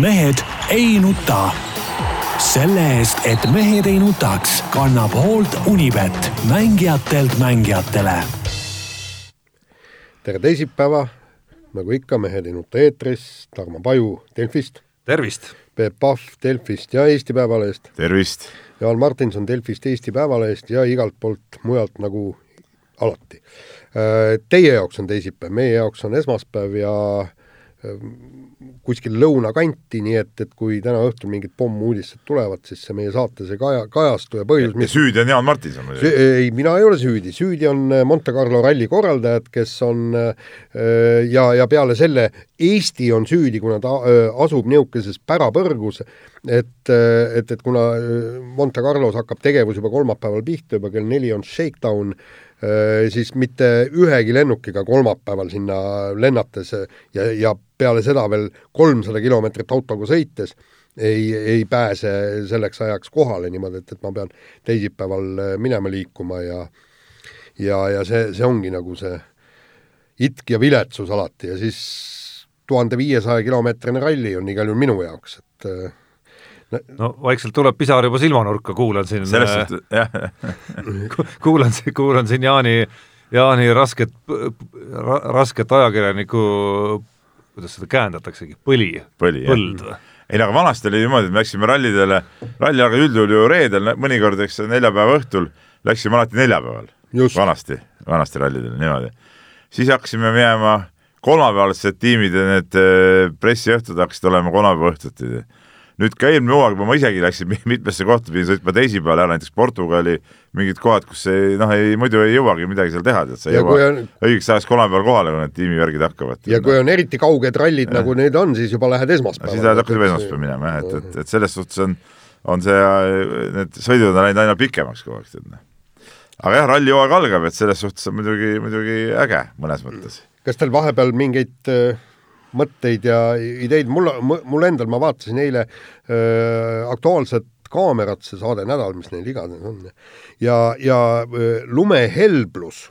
mehed ei nuta. selle eest, et mehed ei nutaks, kannab hoolt Unibet, mängijatelt mängijatele. tere teisipäeva, nagu ikka, Mehed ei nuta eetris, Tarmo Paju Delfist. tervist! Peep Pahv Delfist ja Eesti Päevalehest. tervist! Jaan Martinson Delfist, Eesti Päevalehest ja igalt poolt mujalt nagu alati. Teie jaoks on teisipäev, meie jaoks on esmaspäev ja kuskil lõunakanti, nii et, et kui täna õhtul mingid pommuudised tulevad, siis see meie saates ei kaja, kajastu ja põhjus, mis süüdi on Jaan Martinson muidugi? ei, mina ei ole süüdi, süüdi on äh, Monte Carlo ralli korraldajad, kes on äh, ja, ja peale selle Eesti on süüdi, kuna ta äh, asub niisuguses pärapõrgus, et, et, et kuna Monte Carlos hakkab tegevus juba kolmapäeval pihta, juba kell neli on shakedown, siis mitte ühegi lennukiga kolmapäeval sinna lennates ja, ja peale seda veel kolmsada kilomeetrit autoga sõites ei, ei pääse selleks ajaks kohale niimoodi, et, et ma pean teisipäeval äh, minema liikuma ja ja, ja see, see ongi nagu see itk ja viletsus alati ja siis tuhande viiesaja kilomeetrine ralli on igal juhul minu jaoks, et äh, no vaikselt tuleb pisar juba silmanurka, kuulan siin selles äh, suhtes, jah kuulan, kuulan siin Jaani, Jaani rasket, rasket ajakirjaniku kuidas seda käendataksegi, põli, põli, põld või? ei no aga vanasti oli niimoodi, et me läksime rallidele, ralli algas üldjuhul ju reedel, mõnikord eks neljapäeva õhtul, läksime alati neljapäeval. vanasti, vanasti rallidele niimoodi. siis hakkasime minema kolmapäevalised tiimid ja need eh, pressiõhtud hakkasid olema kolmapäeva õhtuti nüüd ka eelmine hooaeg ma isegi läksin mitmesse kohta, pidin sõitma teisipäeval ära, näiteks Portugali mingid kohad, kus ei noh, ei muidu ei jõuagi midagi seal teha, tead sa ei jõua on... õigeks ajaks kolmapäeval kohale, kui need tiimivärgid hakkavad. ja kui on eriti kauged rallid ja. nagu need on, siis juba lähed esmaspäeval. siis lähed hakkad juba esmaspäeval minema jah, et, et, et selles suhtes on, on see, need sõidud on läinud aina pikemaks kogu aeg, tead noh. aga jah, rallihooaeg algab, et selles suhtes on muidugi, muidugi äge mõnes mõttes. kas teil vahepeal mingeid äh mõtteid ja ideid, mul, mul endal, ma vaatasin eile äh, Aktuaalset kaamerat, see saade Nädal, mis neil iganes on, ja, ja äh, lumehelblus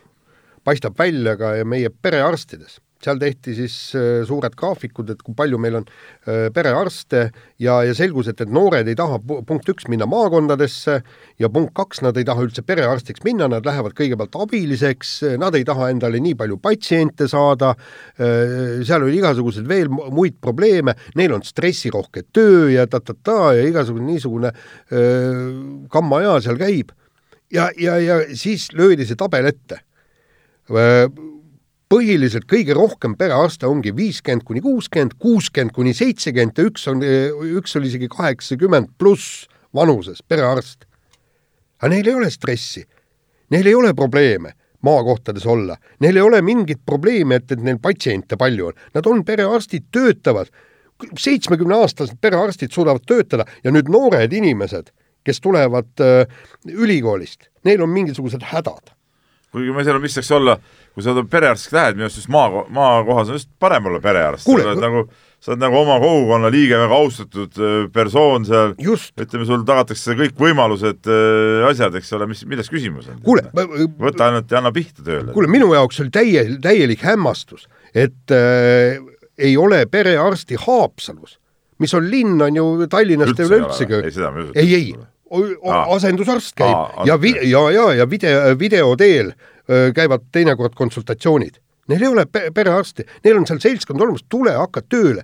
paistab välja ka meie perearstides seal tehti siis äh, suured graafikud, et kui palju meil on äh, perearste ja, ja selgus, et, et noored ei taha punkt üks minna maakondadesse ja punkt kaks, nad ei taha üldse perearstiks minna, nad lähevad kõigepealt abiliseks, nad ei taha endale nii palju patsiente saada, äh, seal oli igasuguseid veel muid probleeme, neil on stressirohke töö ja ta-ta-ta ja igasugune niisugune kammaja seal käib. ja, ja, ja siis löödi see tabel ette põhiliselt kõige rohkem perearste ongi viiskümmend kuni kuuskümmend, kuuskümmend kuni seitsekümmend ja üks on, üks oli isegi kaheksakümmend pluss vanuses perearst. aga neil ei ole stressi, neil ei ole probleeme maakohtades olla, neil ei ole mingit probleemi, et, et neil patsiente palju on, nad on perearstid, töötavad, seitsmekümneaastased perearstid suudavad töötada ja nüüd noored inimesed, kes tulevad äh, ülikoolist, neil on mingisugused hädad. Kuigi ma ei tea, mis võiks olla, kui sa perearstiks lähed, minu arust just maa, maakohas on just parem olla perearst, sa oled nagu, sa oled nagu oma kogukonna liige, väga austatud äh, persoon seal, ütleme, sul tagatakse kõik võimalused, äh, asjad, eks ole, mis, milles küsimus on? kuule, võta ainult ja anna pihta tööle. kuule, minu jaoks oli täie, täielik hämmastus, et äh, ei ole perearsti Haapsalus, mis on linn, on ju Tallinnast ei ole üldsegi. ei, ei, ei. asendusarst käib Aa, ja ja, ja, ja video, video teel öö, käivad teinekord konsultatsioonid. Neil ei ole pe perearsti, neil on seal seltskond olemas, tule, hakka tööle.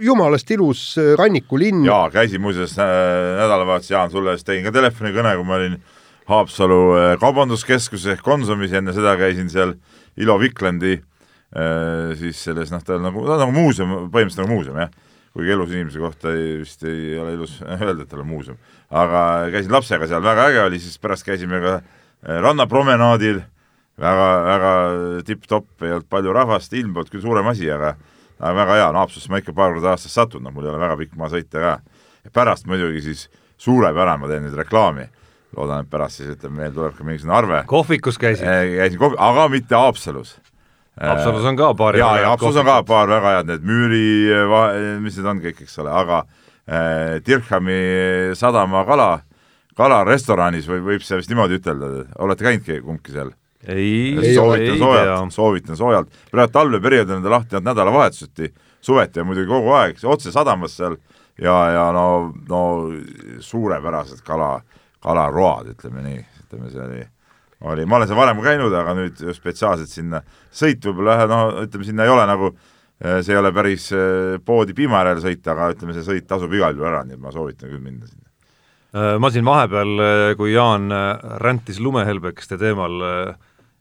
jumalast ilus rannikulinn. jaa, käisin muuseas äh, nädalavahetusel, Jaan, sulle just tegin ka telefonikõne, kui ma olin Haapsalu äh, kaubanduskeskuses ehk Konsumis, enne seda käisin seal Ilo Viklandi äh, siis selles noh, ta on nagu, ta on nagu muuseum, põhimõtteliselt nagu muuseum jah kuigi elus inimese kohta ei, vist ei ole ilus öelda, et tal on muuseum. aga käisin lapsega seal, väga äge oli, siis pärast käisime ka eh, rannapromenaadil, väga, väga tipp-topp, ei olnud palju rahvast, ilm polnud küll suurem asi, aga aga väga hea, Haapsalusse ma ikka paar korda aastas satun, noh, mul ei ole väga pikk maa sõita ka. pärast muidugi siis suurepärane, ma teen nüüd reklaami, loodan, et pärast siis ütleme, meil tuleb ka mingisugune arve. kohvikus käisid? Eh, käisin kohvi-, aga mitte Haapsalus Haapsalus on ka paar jaa, ja Haapsalus on ka paar väga head, need müüri, mis need on kõik, eks ole, aga äh, Dirhami sadama kala, kalarestoranis või võib see vist niimoodi ütelda, olete käinudki kumbki seal? Ei, soovitan soojalt, soovitan soojalt, praegu talveperioodil on lahti ainult nädalavahetuseti, suveti on muidugi kogu aeg otse sadamas seal ja, ja no, no suurepärased kala, kalaroad, ütleme nii, ütleme see oli oli, ma olen seal varem käinud, aga nüüd spetsiaalselt sinna sõit võib-olla jah, no ütleme, sinna ei ole nagu see ei ole päris eh, poodi piima järele sõita, aga ütleme, see sõit tasub igal juhul ära, nii et ma soovitan küll minna sinna. Äh, ma siin vahepeal, äh, kui Jaan äh, räntis lumehelbekeste teemal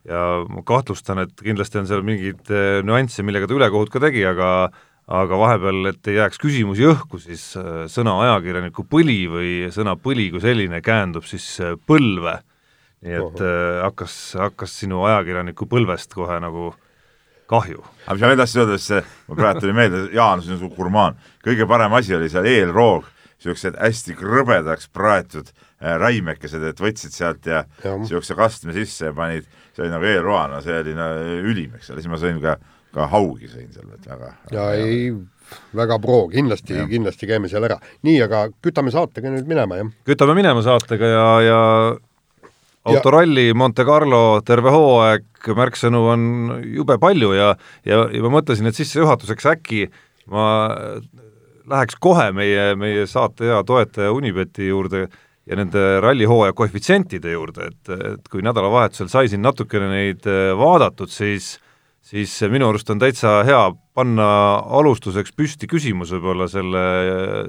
ja ma kahtlustan, et kindlasti on seal mingeid nüansse, millega ta ülekohut ka tegi, aga aga vahepeal, et ei jääks küsimusi õhku, siis sõna ajakirjaniku põli või sõna põli kui selline käändub siis põlve. Nii et äh, hakkas, hakkas sinu ajakirjaniku põlvest kohe nagu kahju. aga mis ma veel tahtsin öelda, siis mul praegu tuli meelde, Jaan, see on su gurmaan, kõige parem asi oli seal eelroog, niisugused hästi krõbedaks praetud äh, raimekesed, et võtsid sealt ja niisuguse kastme sisse ja panid, see oli nagu eelroana, see oli no, ülim, eks ole, siis ma sõin ka, ka haugi sõin seal, et väga ja ei, väga pro, kindlasti, kindlasti käime seal ära. nii, aga kütame saatega nüüd minema, jah? kütame minema saatega ja, ja autoralli Monte Carlo terve hooaeg, märksõnu on jube palju ja, ja, ja ma mõtlesin, et sissejuhatuseks äkki ma läheks kohe meie, meie saate hea toetaja Unibeti juurde ja nende rallihooaja koefitsientide juurde, et, et kui nädalavahetusel sai siin natukene neid äh, vaadatud, siis siis minu arust on täitsa hea panna alustuseks püsti küsimus võib-olla selle,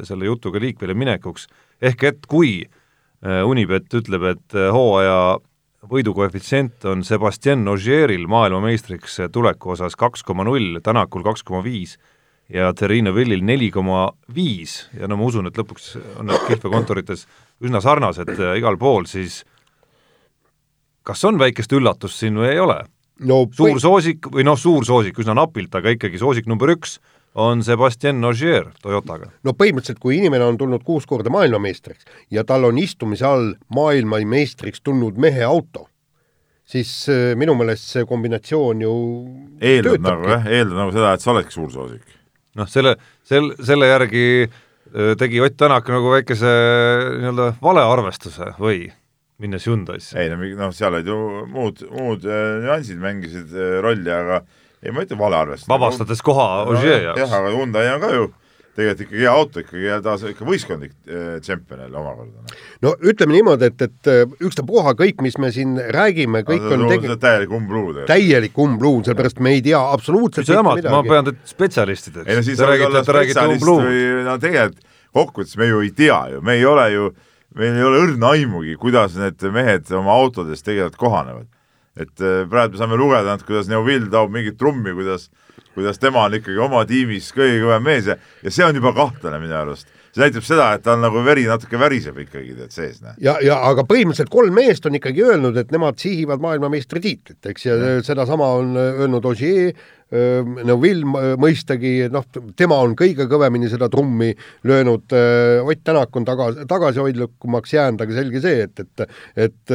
selle jutuga liikvele minekuks, ehk et kui äh, Unibet ütleb, et äh, hooaja võidukoefitsient on Sebastian Ogieril maailmameistriks tuleku osas kaks koma null, Tänakul kaks koma viis ja Terrino Villil neli koma viis ja no ma usun, et lõpuks on need kihlvekontorites üsna sarnased äh, igal pool, siis kas on väikest üllatust siin või ei ole no,? suur või... soosik või noh, suur soosik üsna napilt, aga ikkagi soosik number üks on Sebastian Ogier Toyotaga. no põhimõtteliselt, kui inimene on tulnud kuus korda maailmameistriks ja tal on istumise all maailmameistriks tulnud mehe auto, siis äh, minu meelest see kombinatsioon ju eeldab nagu jah, eeldab nagu seda, et sa oledki suursoosik. Noh, selle, sel-, selle järgi tegi Ott Tänak nagu väikese nii-öelda valearvestuse või minnes Hyundai'sse? ei no, noh, seal olid ju muud, muud nüansid mängisid rolli, aga ei ma ei ütle valearvestus. vabastades koha Ogier jaoks. jah, aga Hyundai on ka ju tegelikult ikkagi hea auto ikkagi ja ta ikka võistkondlik äh, tšempion jälle omakorda. Noh. no ütleme niimoodi, et, et äh, ükstapuha kõik, mis me siin räägime, kõik no, on tegi... täielik umbluu. täielik umbluu, sellepärast me ei tea absoluutselt mitte midagi. ma pean teid spetsialistideks. ei no siis võib olla spetsialist või no tegelikult kokkuvõttes me ju ei tea ju, me ei ole ju, meil ei ole õrna aimugi, kuidas need mehed oma autodes tegelikult kohanevad et äh, praegu me saame lugeda, et kuidas Neuvill taob mingit trummi, kuidas, kuidas tema on ikkagi oma tiimis kõige kõvem mees ja, ja see on juba kahtlane minu arust see näitab seda, et tal nagu veri natuke väriseb ikkagi tead sees. ja, ja aga põhimõtteliselt kolm meest on ikkagi öelnud, et nemad sihivad maailmameistritiitlit, eks, ja sedasama on öelnud Ogier, Neuvill mõistagi, noh, tema on kõige kõvemini seda trummi löönud, Ott Tänak on taga, tagasihoidlikumaks jäänud, aga selge see, et, et et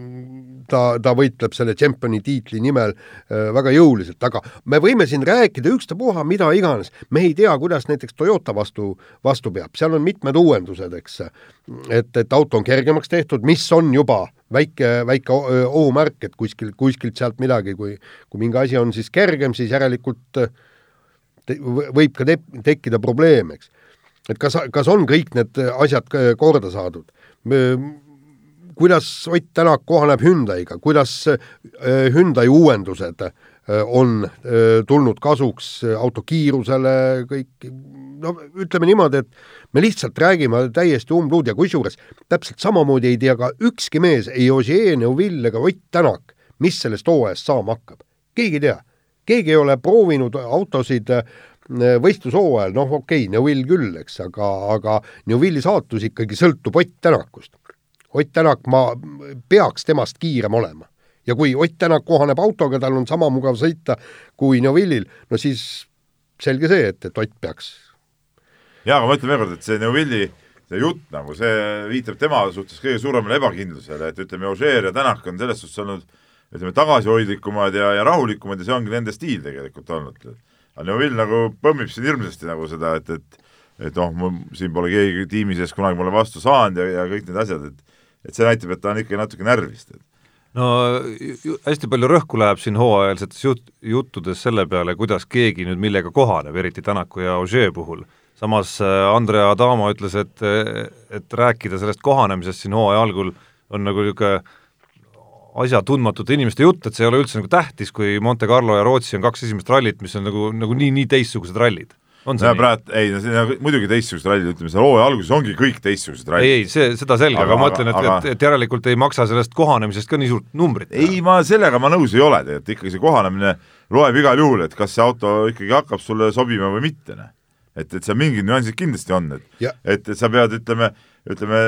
ta, ta võitleb selle tšempioni tiitli nimel väga jõuliselt, aga me võime siin rääkida ükstapuha mida iganes, me ei tea, kuidas näiteks Toyota vastu, vastu peab, seal on mitmed uuendused, eks. et, et auto on kergemaks tehtud, mis on juba väike, väike ohumärk, et kuskil, kuskilt sealt midagi, kui, kui mingi asi on siis kergem, siis järelikult te, võib ka te, tekkida probleem, eks. et kas, kas on kõik need asjad korda saadud? kuidas Ott Tänak kohaneb Hyundai'ga, kuidas Hyundai uuendused äh, on tulnud kasuks auto kiirusele, kõik, no ütleme niimoodi, et me lihtsalt räägime täiesti umbluud ja kusjuures täpselt samamoodi ei tea ka ükski mees, ei Ossier, Neuvill ega Ott Tänak, mis sellest hooajast saama hakkab. keegi ei tea. keegi ei ole proovinud autosid äh, võistlushooajal, noh okei okay,, Neuvill küll, eks, aga, aga Neuvilli saatus ikkagi sõltub Ott Tänakust. Ott Tänak, ma peaks temast kiirem olema. Ja kui Ott Tänak kohaneb autoga, tal on sama mugav sõita kui Neuvillil, no siis selge see, et, et Ott peaks jaa, aga ma ütlen veel kord, et see Neuvilli see jutt nagu, see viitab tema suhtes kõige suuremale ebakindlusele, et ütleme, Ožeer ja Tänak on selles suhtes olnud ütleme, tagasihoidlikumad ja, ja rahulikumad ja see ongi nende stiil tegelikult olnud. aga Neuvill nagu põmmib siin hirmsasti nagu seda, et, et et mul siin pole keegi tiimi sees kunagi mulle vastu saanud ja, ja kõik need asjad, et et see näitab, et ta on ikka natuke närvist, et no hästi palju rõhku läheb siin hooajalsetes jut-, juttudes selle peale, kuidas keegi nüüd millega kohaneb, eriti Tänaku ja Ožee puhul. samas äh, Andrea Adamo ütles, et, et rääkida sellest kohanemisest siin hooaja algul on nagu niisugune asjatundmatute inimeste jutt, et see ei ole üldse nagu tähtis, kui Monte Carlo ja Rootsi on kaks esimest rallit, mis on nagu, nagu nii, nii teistsugused rallid. On see no praegu, ei no see on nagu muidugi teistsugused rallid, ütleme seal hooaja alguses ongi kõik teistsugused ei, rallid. ei, see, seda selge, aga ma ütlen, et aga- et, et järelikult ei maksa sellest kohanemisest ka nii suurt numbrit ei, ma sellega ma nõus ei ole tegelikult, ikkagi see kohanemine loeb igal juhul, et kas see auto ikkagi hakkab sulle sobima või mitte, noh. et, et seal mingid nüansid kindlasti on, et et, et sa pead, ütleme, ütleme,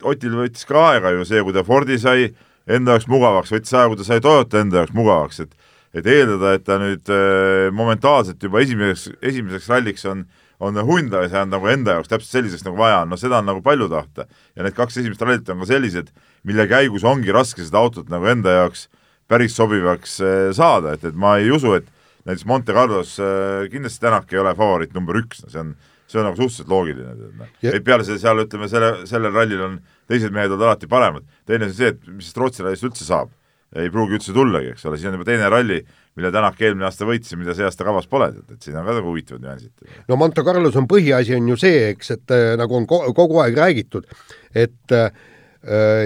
Otil võttis ka aega ju see, kui ta Fordi sai enda jaoks mugavaks, võttis aega, kui ta sai Toyota enda jaoks mugavaks, et et eeldada, et ta nüüd äh, momentaalselt juba esimeseks, esimeseks ralliks on on Hyundai saanud nagu enda jaoks täpselt selliseks, nagu vaja on, no seda on nagu palju tahta. ja need kaks esimest rallit on ka sellised, mille käigus ongi raske seda autot nagu enda jaoks päris sobivaks äh, saada, et, et ma ei usu, et näiteks Monte Carlos äh, kindlasti Tänak ei ole favoriit number üks, no see on, see on nagu suhteliselt loogiline, noh. Et peale selle seal ütleme, selle, sellel rallil on teised mehed olnud alati paremad, teine on see, et mis sellest Rootsi rallist üldse saab. Ei pruugi üldse tullagi, eks ole, siis on juba teine ralli, mille Tänak eelmine aasta võitis ja mida see aasta kavas pole, et siin on ka nagu huvitavad nüansid. no Monte Carlos on põhiasi on ju see, eks, et äh, nagu on ko kogu aeg räägitud, et äh,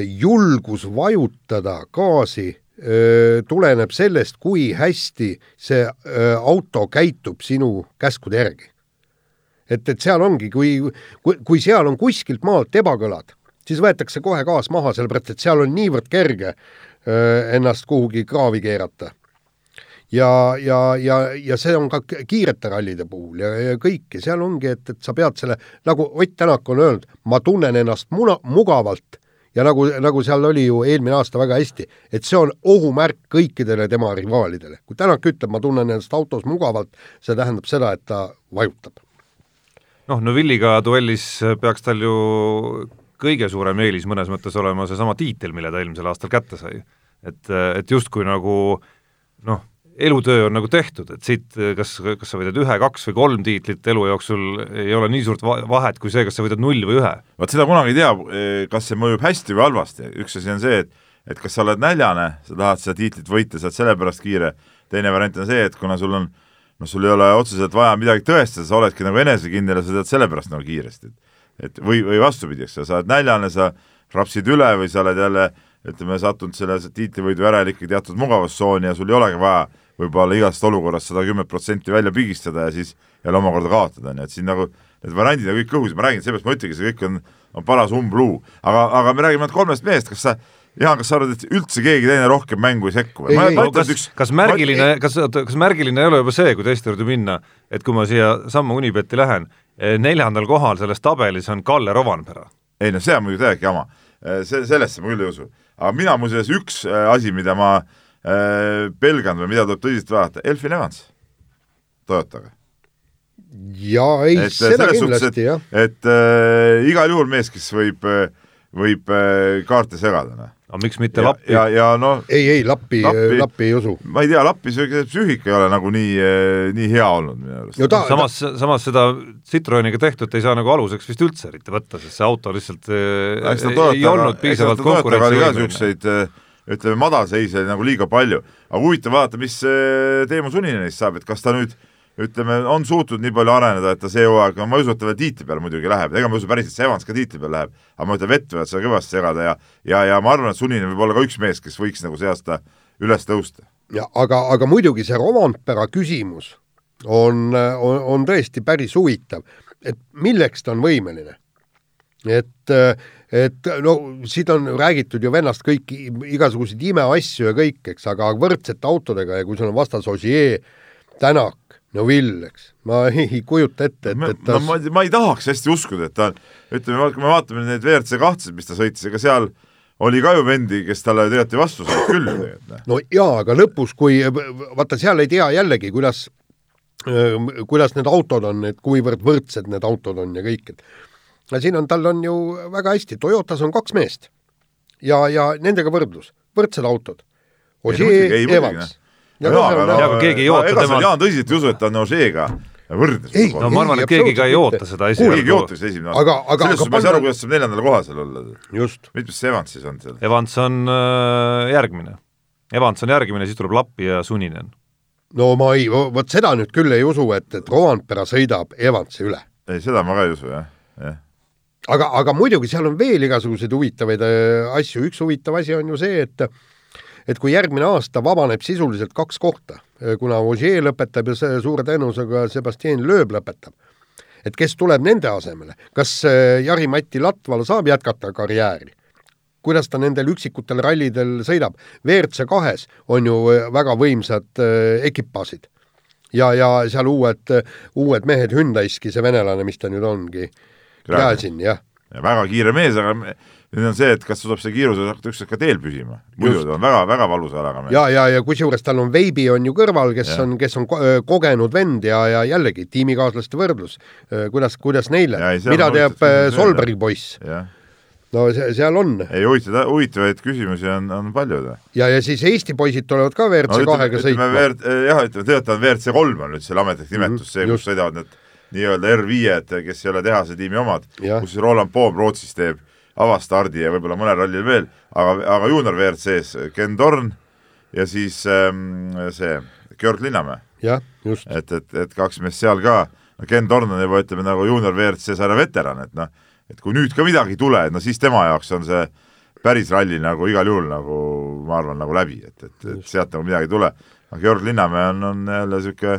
julgus vajutada gaasi äh, tuleneb sellest, kui hästi see äh, auto käitub sinu käskude järgi. et, et seal ongi, kui, kui, kui seal on kuskilt maalt ebakõlad, siis võetakse kohe gaas maha, sellepärast et seal on niivõrd kerge öö, ennast kuhugi kraavi keerata. ja, ja, ja, ja see on ka kiirete rallide puhul ja, ja kõike, seal ongi, et, et sa pead selle, nagu Ott Tänak on öelnud, ma tunnen ennast muna, mugavalt ja nagu, nagu seal oli ju eelmine aasta väga hästi, et see on ohumärk kõikidele tema rivaalidele. kui Tänak ütleb, ma tunnen ennast autos mugavalt, see tähendab seda, et ta vajutab. noh, Neuvilliga duellis peaks tal ju kõige suurem eelis mõnes mõttes olema seesama tiitel, mille ta eelmisel aastal kätte sai. et, et justkui nagu noh, elutöö on nagu tehtud, et siit kas, kas sa võidad ühe, kaks või kolm tiitlit elu jooksul, ei ole nii suurt va- vahet kui see, kas sa võidad null või ühe. vot seda kunagi ei tea, kas see mõjub hästi või halvasti, üks asi on see, et et kas sa oled näljane, sa tahad seda tiitlit võita, sa oled sellepärast kiire, teine variant on see, et kuna sul on noh, sul ei ole otseselt vaja midagi tõestada, sa oledki nagu enesekindel ja sa teed sellepärast nagu kiiresti, et et või, või vastupidi, eks sa, oled näljane, sa rapsid üle või sa oled jälle ütleme, sattunud selle tiitlivõidu järel ikkagi teatud mugavustsooni ja sul ei olegi vaja võib-olla igast olukorrast sada kümme protsenti välja pigistada ja siis jälle omakorda kaotada, nii et siin nagu need variandid on kõik õhus ma räägin, seepärast ma ütlengi, see kõik on, on paras umbluu. aga, aga me räägime ainult kolmest mehest, kas sa Jaan, kas sa arvad, et üldse keegi teine rohkem mängu ei sekku või? No kas üks-, kas märgiline, kas, kas märgiline ei ole juba see, kui teiste juurde minna, et kui ma siia samma Unibetti lähen, neljandal kohal selles tabelis on Kalle Rovanpera. ei no see on muidugi täielik jama, see, sellesse ma küll ei usu. aga mina muuseas üks äh, asi, mida ma äh, pelgan või mida tuleb tõsiselt vaadata, Elfin Evans Toyotaga. ja ei, seda kindlasti jah et, et äh, igal juhul mees, kes võib võib äh, kaarte segada, noh. Aga miks mitte ja, Lappi? ja, ja noh, ei, ei Lappi, Lappi- Lappi ei usu. ma ei tea, Lappi see psüühika ei ole nagu nii, nii hea olnud minu arust no ta, ta, samas, samas seda Citroeniga tehtud ei saa nagu aluseks vist üldse eriti võtta, sest see auto lihtsalt eks ta ei Toyotaga- olnud piisavalt konkurentsivõimeline. äh, ütleme, madalseise nagu liiga palju, aga huvitav vaadata, mis äh, Teemu Suninenist saab, et kas ta nüüd ütleme, on suutnud nii palju areneda, et ta see hooaeg, no ma ei usu, et ta veel tiitli peale muidugi läheb, ega ma ei usu päriselt, see Evans ka tiitli peale läheb, aga ma ütlen, vett võivad seda kõvasti segada ja ja, ja ma arvan, et Suninen võib olla ka üks mees, kes võiks nagu see aasta üles tõusta. ja aga, aga muidugi see Romantpera küsimus on, on, on tõesti päris huvitav, et milleks ta on võimeline. et, et no siit on räägitud ju vennast kõiki igasuguseid imeasju ja kõik, eks, aga võrdsete autodega ja kui sul on vastas Ossier, Tänak, Neville, eks, ma ei kujuta ette, et, no et ta ma, ma ei tahaks hästi uskuda, et ta on, ütleme, kui me vaatame neid WRC kahtesid, mis ta sõitis, ega seal oli ka ju vendi, kes talle tegelikult ei vastu saanud küll ju tegelikult, no jaa, aga lõpus, kui vaata, seal ei tea jällegi, kuidas kuidas need autod on, et kuivõrd võrdsed need autod on ja kõik, et no siin on, tal on ju väga hästi, Toyotas on kaks meest ja, ja nendega võrdlus, võrdsed autod. Ossier, Evans. Ja, aga, no, Jaa, keegi ei oota sa temalt- Jaan tõsiselt ei usu, et ta on Ožeega võrdnes Ei, no ma arvan, et keegi ka ei oota seda keegi ei esialgu oota seda esimene aasta Aga- aga- selles suhtes ma ei saa aru, kuidas saab neljandal kohal seal. Olla just, mitmes see Evans siis on seal? Evans on äh, järgmine. Evans on järgmine, siis tuleb Lappi ja Suninen. no ma ei, vot seda nüüd küll ei usu, et, et Rovanpera sõidab Evansi üle. ei, seda ma ka ei usu, jah, jah. aga, aga muidugi seal on veel igasuguseid huvitavaid äh, asju, üks huvitav asi on ju see, et et kui järgmine aasta vabaneb sisuliselt kaks kohta, kuna Ogier lõpetab ja see suure tõenäosusega Sebastian Loeb lõpetab, et kes tuleb nende asemele, kas äh, Jari-Mati Latval saab jätkata karjääri? kuidas ta nendel üksikutel rallidel sõidab, WRC kahes on ju äh, väga võimsad äh, ekipaažid. ja, ja seal uued, uued mehed, Hyundai'ski see venelane, mis ta nüüd ongi, Gräzin, jah ja väga kiire mees, aga nüüd on see, et kas suudab see hakata ükskord ka teel püsima. muidu ta on väga-väga valusa jalaga mees. ja, ja, ja kusjuures tal on Veibi on ju kõrval, kes ja. on, kes on kogenud vend ja, ja jällegi tiimikaaslaste võrdlus, kuidas, kuidas neile, mida teab Solbergi poiss, no seal on ei huvitavaid, huvitavaid küsimusi on, on palju. ja, ja siis Eesti poisid tulevad ka WRC no kahega sõitma. Jah, ütleme tegelikult on WRC kolm on nüüd selle ametlik nimetus mm, see, kus sõidavad need nii-öelda R5-d, kes ei ole tehase tiimi omad, kus Roland Poom Rootsis teeb avastardi ja võib-olla mõnel rallil veel, aga, aga juunior WRC-s Ken Torn ja siis ähm, see Georg Linnamäe, jah, just, et, et, et kaks meest seal ka, no Ken Torn on juba ütleme nagu juunior WRC sarja veteran, et noh, et kui nüüd ka midagi ei tule, no siis tema jaoks on see päris ralli nagu igal juhul nagu ma arvan, nagu läbi, et, et, et sealt nagu midagi ei tule. aga Georg Linnamäe on, on jälle niisugune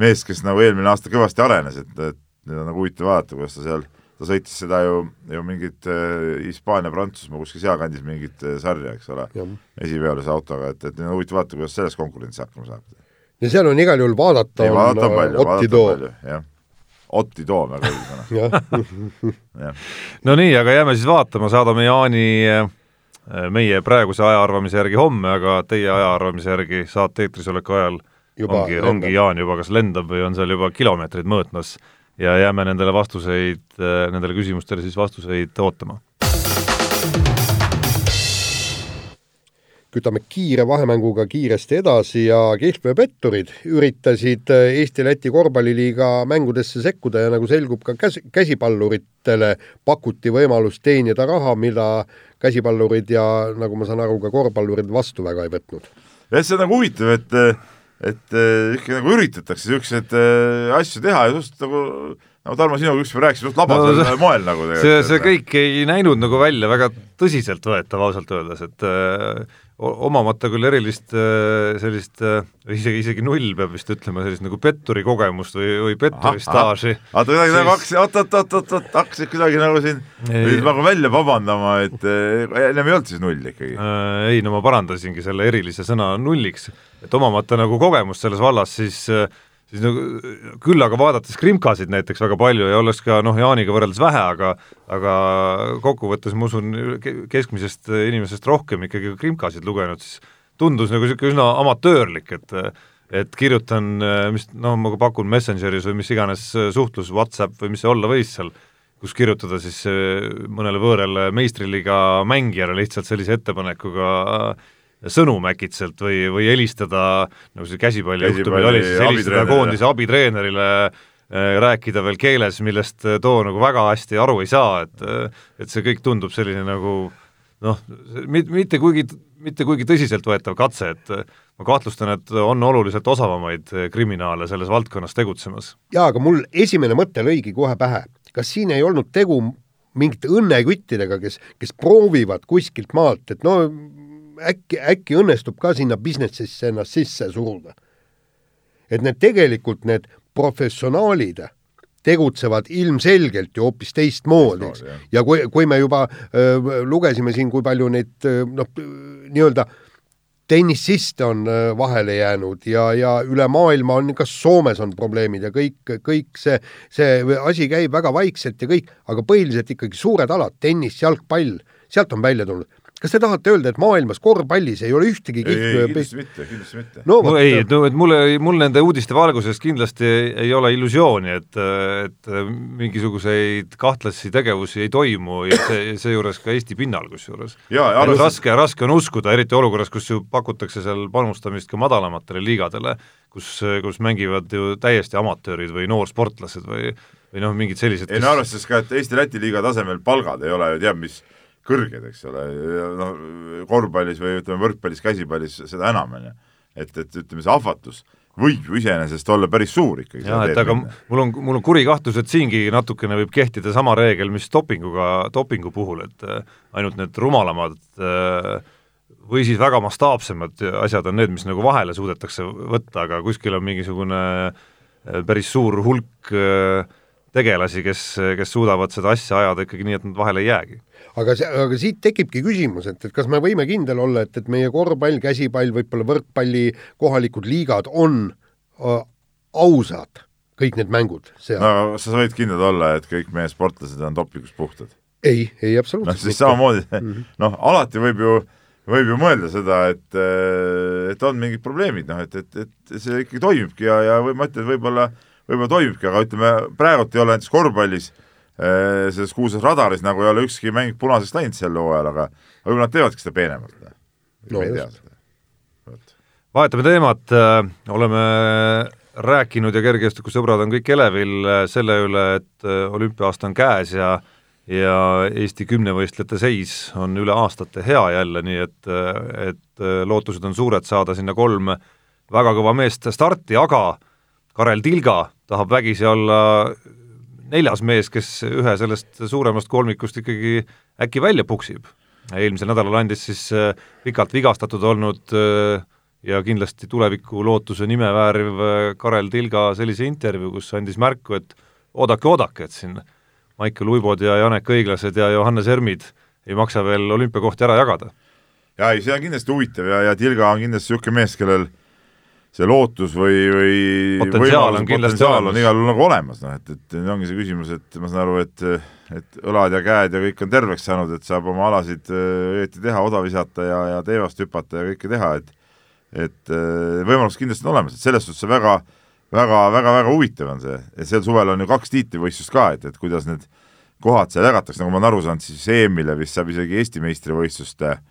mees, kes nagu eelmine aasta kõvasti arenes, et, et nüüd on nagu huvitav vaadata, kuidas ta seal, ta sõitis seda ju, ju mingit äh, Hispaania, Prantsusmaa kuskil sealkandis mingit äh, sarja, eks ole, esiveolise autoga, et, et huvitav vaadata, kuidas selles konkurentsis hakkama saab. ja seal on igal juhul vaadata, ei, vaadata on palju, Otti vaadata Too. Otti Too, väga õige sõna, no nii, aga jääme siis vaatama, saadame Jaani äh, meie praeguse ajaarvamise järgi homme, aga teie ajaarvamise järgi saate eetris oleku ajal Juba ongi, lendab. ongi Jaan juba kas lendab või on seal juba kilomeetrid mõõtmas ja jääme nendele vastuseid, nendele küsimustele siis vastuseid ootama. kütame kiire vahemänguga kiiresti edasi ja kihlveopetturid üritasid äh, Eesti-Läti korvpalliliiga mängudesse sekkuda ja nagu selgub, ka käs-, käsipalluritele pakuti võimalust teenida raha, mida käsipallurid ja nagu ma saan aru, ka korvpallurid vastu väga ei võtnud. jah, see on nagu huvitav, et et eh, ikka nagu üritatakse niisuguseid eh, asju teha ja just nagu nagu Tarmo, sinuga ükspäev rääkisime just labasel No no, see- moel nagu see, see kõik ei näinud nagu välja väga tõsiseltvõetav ausalt öeldes, et o- omamata küll erilist öö, sellist öö, isegi, isegi null peab vist ütlema, sellist nagu petturi kogemust või, või petturi staaži. oota, kuidagi nagu siis- hakkasid, oot, oot, oot, oot, oot, hakkasid kuidagi nagu siin pidid nagu välja vabandama, et eh, ennem ei olnud siis null ikkagi. Äh, ei no ma parandasingi selle erilise sõna nulliks, et omamata nagu kogemust selles vallas, siis siis nagu küll aga vaadates krimkasid näiteks väga palju ja olles ka noh, Jaaniga võrreldes vähe, aga aga kokkuvõttes ma usun, ke- keskmisest inimesest rohkem ikkagi krimkasid lugenud, siis tundus nagu niisugune üsna amatöörlik, et et kirjutan, mis noh, ma pakun Messengeris või mis iganes suhtlus, Whatsapp või mis see olla võis seal, kus kirjutada siis eh, mõnele võõrale meistriliiga mängijale lihtsalt sellise ettepanekuga sõnum äkitselt või, või helistada, nagu see Käsipalli oli, siis helistada koondise abitreenerile, eh, rääkida veel keeles, millest eh, too nagu väga hästi aru ei saa, et et see kõik tundub selline nagu noh, mitte kuigi, mitte kuigi tõsiseltvõetav katse, et ma kahtlustan, et on oluliselt osavamaid kriminaale selles valdkonnas tegutsemas. jaa, aga mul esimene mõte lõigi kohe pähe, kas siin ei olnud tegu mingite õnneküttidega, kes, kes proovivad kuskilt maalt, et no äkki, äkki õnnestub ka sinna businessisse ennast sisse suruda. et need tegelikult, need professionaalid tegutsevad ilmselgelt ju hoopis teistmoodi, eks. Ja kui, kui me juba öö, lugesime siin, kui palju neid öö, noh, nii-öelda tennisiste on öö, vahele jäänud ja, ja üle maailma on, kas Soomes on probleemid ja kõik, kõik see, see asi käib väga vaikselt ja kõik, aga põhiliselt ikkagi suured alad, tennis, jalgpall, sealt on välja tulnud. Kas te tahate öelda, et maailmas korvpallis ei ole ühtegi ei, ei kihvti kindlasti mitte, kindlasti mitte. no no vot, ei, et no et mul ei, mul nende uudiste valguses kindlasti ei, ei ole illusiooni, et, et mingisuguseid kahtlasi tegevusi ei toimu ja see, seejuures ka Eesti pinnal kusjuures. Arvestades- raske, raske on uskuda, eriti olukorras, kus ju pakutakse seal panustamist ka madalamatele liigadele, kus, kus mängivad ju täiesti amatöörid või noorsportlased või või noh, mingid sellised ei no arvestades ka, et Eesti-Läti liiga tasemel palgad ei ole ju teab mis kõrged, eks ole, noh korvpallis või ütleme, võrkpallis, käsipallis seda enam, on ju. et, et ütleme, see ahvatlus võib ju iseenesest olla päris suur ikkagi. jah, et aga mul on, mul on kuri kahtlus, et siingi natukene võib kehtida sama reegel, mis dopinguga, dopingu puhul, et äh, ainult need rumalamad äh, või siis väga mastaapsemad asjad on need, mis nagu vahele suudetakse võtta, aga kuskil on mingisugune äh, päris suur hulk tegelasi, kes, kes suudavad seda asja ajada ikkagi nii, et nad vahele ei jäägi. Aga see, aga siit tekibki küsimus, et, et kas me võime kindel olla, et, et meie korvpall, käsipall, võib-olla võrkpalli kohalikud liigad on äh, ausad, kõik need mängud seal? No aga sa võid kindel olla, et kõik meie sportlased on dopingust puhtad. ei, ei noh, absoluutselt siis samamoodi. Noh, alati võib ju, võib ju mõelda seda, et, et on mingid probleemid, noh et, et, et see ikkagi toimibki ja, ja või ma ütlen, et võib-olla, võib-olla toimibki, aga ütleme, praegult ei ole näiteks korvpallis eh, selles kuulsas radaris nagu ei ole ükski mäng punaseks läinud sel hooajal, aga võib-olla nad teevadki seda peenemalt. No me ei tea just. vahetame teemat, oleme rääkinud ja kergejõustikusõbrad on kõik elevil äh, selle üle, et äh, olümpiaaasta on käes ja ja Eesti kümnevõistlejate seis on üle aastate hea jälle, nii et, et äh, lootused on suured saada sinna kolm väga kõva meest starti, aga Karel Tilga tahab vägisi olla neljas mees, kes ühe sellest suuremast kolmikust ikkagi äkki välja puksib. eelmisel nädalal andis siis äh, pikalt vigastatud olnud äh, ja kindlasti tuleviku lootuse nime vääriv äh, Karel Tilga sellise intervjuu, kus andis märku, et oodake, oodake, et siin Maicel Uibod ja Janek Õiglased ja Johannes Ermid ei maksa veel olümpiakohti ära jagada. jaa, ei see on kindlasti huvitav ja, ja Tilga on kindlasti niisugune mees, kellel see lootus või, või Potentsiaal on kindlasti potentsiaal on igal juhul nagu olemas, noh et, et nüüd ongi see küsimus, et ma saan aru, et et õlad ja käed ja kõik on terveks saanud, et saab oma alasid äh, õieti teha, oda visata ja, ja teevast hüpata ja kõike teha, et et äh, võimalus kindlasti on olemas, et selles suhtes see väga väga, väga, väga huvitav on see, et sel suvel on ju kaks tiitlivõistlust ka, et, et kuidas need kohad seal jagatakse, nagu ma olen aru saanud, siis EM-ile vist saab isegi Eesti meistrivõistluste eh,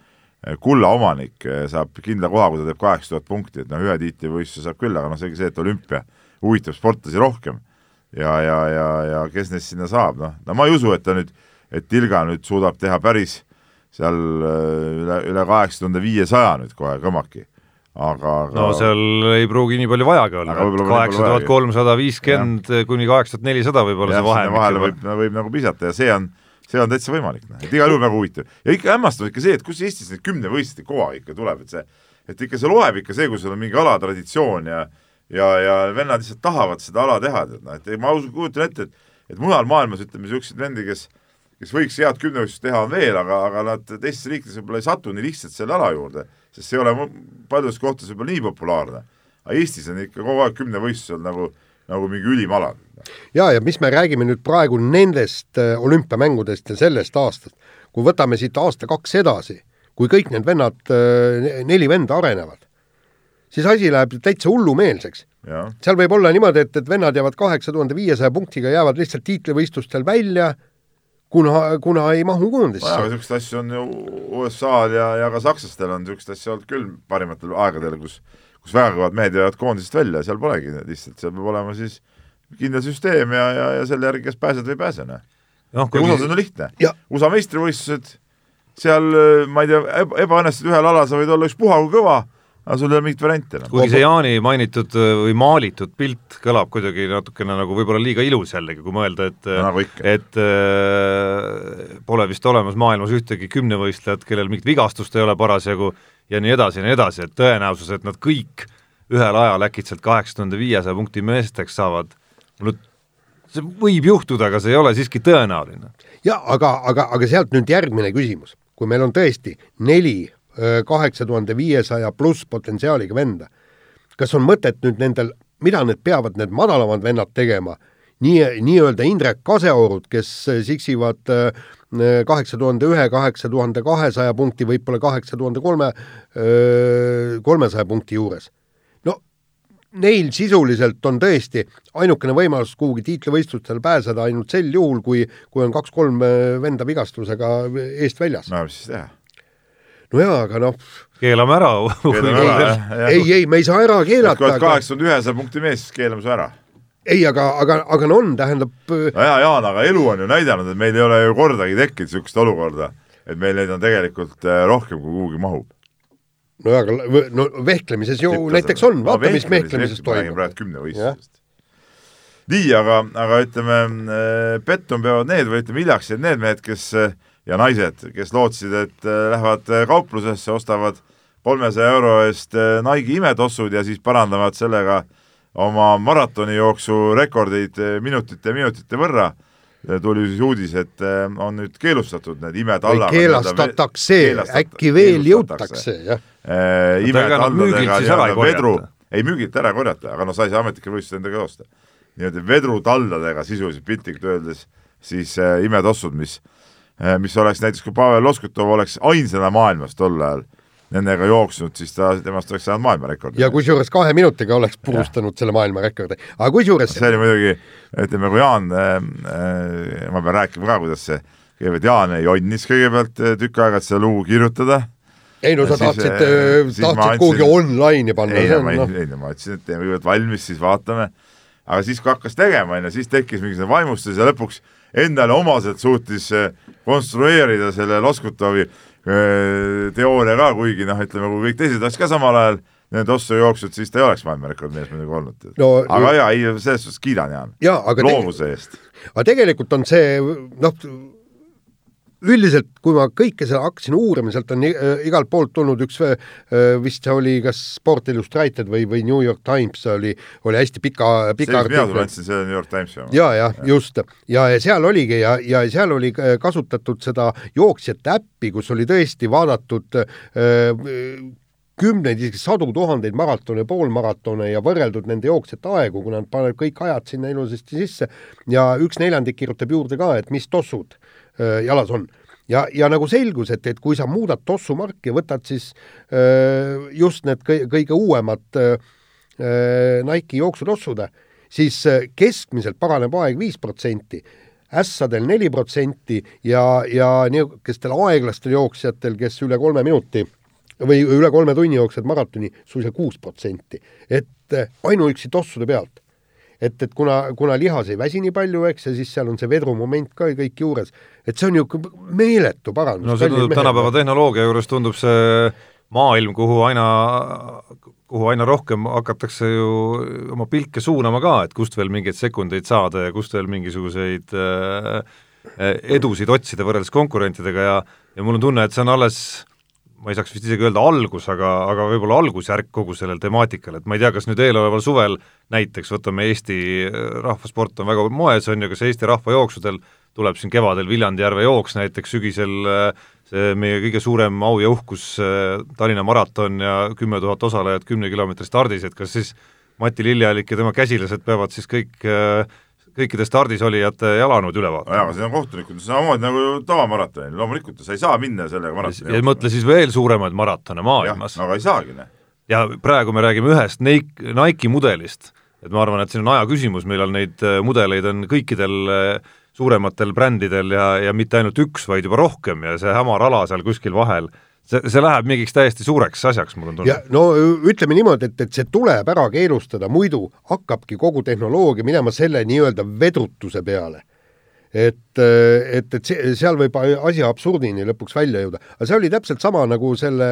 kulla omanik eh, saab kindla koha, kui ta teeb kaheksa tuhat punkti, et noh, ühe tiitlivõistluse saab küll, aga noh, selge see, et olümpia huvitab sportlasi rohkem. ja, ja, ja, ja kes neist sinna saab, noh, no ma ei usu, et ta nüüd, et Tilga nüüd suudab teha päris seal eh, üle, üle kaheksa tuhande viiesaja nüüd kohe kõmaki. Aga, aga no seal ei pruugi nii palju vajagi olla, kaheksa tuhat kolmsada viiskümmend kuni kaheksa tuhat nelisada võib-olla see sinna vahele vahemik võib, võib nagu visata ja see on, see on täitsa võimalik, noh, et igal juhul väga huvitav. ja ikka hämmastav ikka see, et kus Eestis neid kümnevõistluste koha ikka tuleb, et see, et ikka see loeb ikka see, kui sul on mingi alatraditsioon ja ja, ja vennad lihtsalt tahavad seda ala teha, tead noh, et ma usun, kujutan ette, et et mujal maailmas ütleme, niisuguseid vendi, kes kes võiks head kümnevõistlust teha, on veel, aga, aga nad teistes riikides võib-olla ei satu nii lihtsalt selle ala juurde, sest see ei ole paljudes kohtades võib-olla nii populaarne. aga Eestis on ikka kogu aeg kümnevõistlusel nagu, nagu mingi ülim ala. ja, ja mis me räägime nüüd praegu nendest äh, olümpiamängudest ja sellest aastast, kui võtame siit aasta-kaks edasi, kui kõik need vennad, neli venda arenevad, siis asi läheb täitsa hullumeelseks. seal võib olla niimoodi, et, et vennad jäävad kaheksa tuhande viiesaja punktiga, jäävad lihtsalt tiitlivõistlustel välja, kuna, kuna ei mahu aga koondisse. niisuguseid asju on ju USA-l ja, ja ka sakslastel on niisuguseid asju olnud küll parimatel aegadel, kus kus väga kõvad mehed jäävad koondisest välja, seal polegi lihtsalt, seal peab olema siis kindel süsteem ja, ja, ja selle järgi, kes pääsed või ei pääse, noh. noh, ja USA-s on ju lihtne. USA meistrivõistlused, seal ma ei tea, ebaõnnestud ühel alal sa võid olla ükspuha kui kõva, aga sul ei ole mingit varianti enam. kuigi see Jaani mainitud äh, või maalitud pilt kõlab kuidagi natukene nagu võib-olla liiga ilus jällegi, kui mõelda, et No nagu ikka. et äh, pole vist olemas maailmas ühtegi kümnevõistlejat, kellel mingit vigastust ei ole parasjagu ja nii edasi ja nii edasi, et tõenäosus, et nad kõik ühel ajal äkitselt kaheksa tuhande viiesaja punkti meesteks saavad, no see võib juhtuda, aga see ei ole siiski tõenäoline. ja aga, aga, aga sealt nüüd järgmine küsimus, kui meil on tõesti neli kaheksa tuhande viiesaja pluss potentsiaaliga venda, kas on mõtet nüüd nendel, mida need peavad, need madalamad vennad tegema, nii, nii-öelda Indrek Kaseorud, kes siksivad äh, kaheksa tuhande ühe, kaheksa tuhande kahesaja punkti, võib-olla kaheksa tuhande kolme, kolmesaja punkti juures. no neil sisuliselt on tõesti ainukene võimalus kuhugi tiitlivõistlustele pääseda ainult sel juhul, kui, kui on kaks-kolm venda vigastusega eest väljas. no mis siis teha? No jaa, aga noh. keelame ära. ei, ei, me ei saa ära keelata. kui oled kaheksakümmend ühesaja punkti mees, siis keelame su ära ei, aga, aga, aga no on, tähendab no jaa, Jaan, aga elu on ju näidanud, et meil ei ole ju kordagi tekkinud niisugust olukorda, et meil neid on tegelikult äh, rohkem, kui kuhugi mahub. no aga no vehklemises ju Tippas, näiteks on, vaata, mis vehklemises toimub. praegu kümnevõistlusest. nii, aga, aga ütleme, äh, pettuma peavad need või ütleme, hiljaks jäid need mehed, kes äh, ja naised, kes lootsid, et lähevad kauplusesse, ostavad kolmesaja euro eest Nike'i imetossud ja siis parandavad sellega äh, oma maratonijooksu rekordeid minutite ja minutite võrra, tuli siis uudis, et on nüüd keelustatud need imetallaga. keelastatakse, äkki veel jõutakse, jah äh,. imetalladega nii-öelda vedru, ei müügilt ära korjata, aga noh, sa ei saa ametlikel võistlustel endaga joosta. nii-öelda vedrutalladega sisuliselt piltlikult öeldes siis äh, imetossud, mis äh,, mis oleks näiteks, kui Pavel Loskutov oleks ainsana maailmas tol ajal nendega jooksnud, siis ta, temast oleks saanud maailmarekordi. ja kusjuures kahe minutiga oleks purustanud ja. selle maailmarekordi, aga kusjuures see oli muidugi, ütleme, kui Jaan äh,, äh, ma pean rääkima ka, kuidas see, kõigepealt Jaan jonnis kõigepealt tükk aega, et seda lugu kirjutada, ei no sa siis, tahtsid, tahtsid kuhugi online'i panna. ei no ma ei, ei no ma ütlesin, et teeme kõigepealt valmis, siis vaatame. aga siis, kui hakkas tegema, onju, siis tekkis mingisugune vaimustus ja lõpuks endale omaselt suutis konstrueerida selle Loskutovi Äh, teooria ka, kuigi noh, ütleme, kui kõik teised oleks ka samal ajal need ossu jooksnud, siis ta ei oleks maailmarekord mees muidugi olnud no,. aga jaa, ei, selles suhtes kiidan Jaan. loovuse eest. aga tegelikult on see noh, üldiselt, kui ma kõike seda hakkasin uurima, sealt on äh, igalt poolt tulnud üks äh,, vist see oli kas Sport Illustrated või, või New York Times oli, oli hästi pika, pika see, mis mina sulle andsin, see New York Timesi oma. ja, ja, just. Ja, ja seal oligi ja, ja seal oli äh, kasutatud seda jooksjate äppi, kus oli tõesti vaadatud äh, kümneid, isegi sadu tuhandeid maratone, poolmaratone ja võrreldud nende jooksjate aegu, kui nad panevad kõik ajad sinna ilusasti sisse. Ja üks neljandik kirjutab juurde ka, et mis tossud jalas on. ja, ja nagu selgus, et, et kui sa muudad tossumarki võtad siis äh, just need kõige, kõige uuemad äh, Nike'i jooksutossude, siis keskmiselt paraneb aeg viis protsenti, ässadel neli protsenti ja, ja niisugustel aeglastel jooksjatel, kes üle kolme minuti või üle kolme tunni jooksevad maratoni, suisa kuus protsenti. et ainuüksi tossude pealt et, et kuna, kuna lihas ei väsi nii palju, eks, ja siis seal on see vedrumoment ka kõik juures, et see on ju meeletu parandus. no see tundub tänapäeva tehnoloogia juures tundub see maailm, kuhu aina, kuhu aina rohkem hakatakse ju oma pilke suunama ka, et kust veel mingeid sekundeid saada ja kust veel mingisuguseid äh, edusid otsida võrreldes konkurentidega ja ja mul on tunne, et see on alles ma ei saaks vist isegi öelda algus, aga, aga võib-olla algusjärk kogu sellel temaatikal, et ma ei tea, kas nüüd eeloleval suvel näiteks võtame Eesti äh, rahvasport on väga moes, on ju, kas Eesti rahvajooksudel tuleb siin kevadel Viljandi-Järve jooks näiteks, sügisel äh, see meie kõige suurem au ja uhkus, äh, Tallinna maraton ja kümme tuhat osalejat kümne kilomeetri stardis, et kas siis Mati Lilleallik ja tema käsilased peavad siis kõik kõikide stardis olijate jalanõud üle vaatama. jaa, aga see on kohtunikud, samamoodi nagu tavamaratonil, loomulikult sa ei saa minna sellega maratoni ja mõtle siis veel suuremaid maratone maailmas. aga ei saagi, noh. ja praegu me räägime ühest Nike, Nike'i mudelist, et ma arvan, et siin on aja küsimus, millal neid äh, mudeleid on kõikidel äh, suurematel brändidel ja, ja mitte ainult üks, vaid juba rohkem ja see hämar ala seal kuskil vahel see, see läheb mingiks täiesti suureks asjaks, mul on tunne. no ütleme niimoodi, et, et see tuleb ära keelustada, muidu hakkabki kogu tehnoloogia minema selle nii-öelda vedrutuse peale et, et, et see, seal võib asi absurdini lõpuks välja jõuda. aga see oli täpselt sama, nagu selle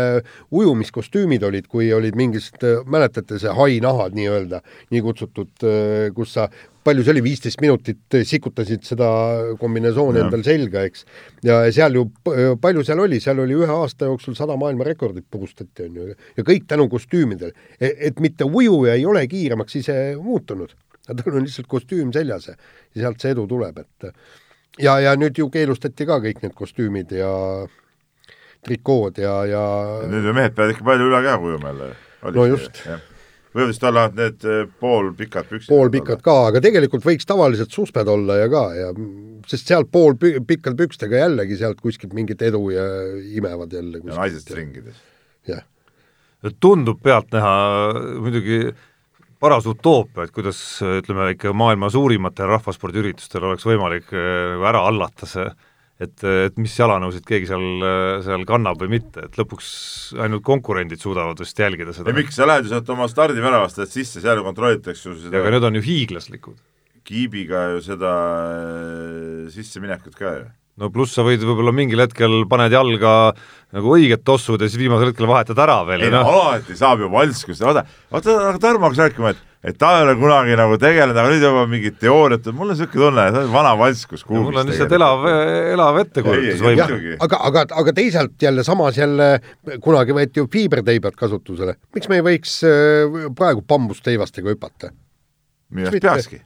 ujumiskostüümid olid, kui olid mingid, mäletate, see hainahad nii-öelda, nii kutsutud, kus sa palju see oli, viisteist minutit sikutasid seda kombinesooni endal selga, eks. ja seal ju, palju seal oli, seal oli ühe aasta jooksul sada maailmarekordit purustati, on ju, ja kõik tänu kostüümidele. E-, et mitte ujuja ei ole kiiremaks ise muutunud tal on lihtsalt kostüüm seljas ja sealt see edu tuleb, et ja, ja nüüd ju keelustati ka kõik need kostüümid ja trikood ja, ja nüüd ju mehed peavad ikka palju üle käe ujuma jälle. no just. Võivad vist olla need eh, poolpikad püksid. poolpikad ka, aga tegelikult võiks tavaliselt susped olla ja ka ja sest sealt pool pü pikkade pükstega jällegi sealt kuskilt mingit edu ja imevad jälle ja naised stringides. jah. tundub pealtnäha muidugi paras utoopia, et kuidas ütleme ikka maailma suurimatel rahvaspordiüritustel oleks võimalik nagu ära hallata see et, et mis jalanõusid keegi seal, seal kannab või mitte, et lõpuks ainult konkurendid suudavad vist jälgida seda. ja miks, sa lähed ju sealt oma stardiväravast lähed sisse, seal kontrollitakse ju seda aga need on ju hiiglaslikud. kiibiga ju seda äh, sisseminekut ka ju no pluss sa võid võib-olla mingil hetkel paned jalga nagu õiget tossud ja siis viimasel hetkel vahetad ära veel. ei no alati saab ju valskust, vaata, vaata, aga Tarmo hakkas rääkima, et et ta ei ole kunagi nagu tegelenud, aga nüüd juba mingid teooriad, mul on niisugune tunne, et vana valskus kuubis. mul on lihtsalt elav, elav ettekujutusvõime. aga, aga, aga teisalt jälle samas jälle kunagi võeti ju fiiberteibad kasutusele, miks me ei võiks äh, praegu bambusteivastega hüpata? minu arust peakski.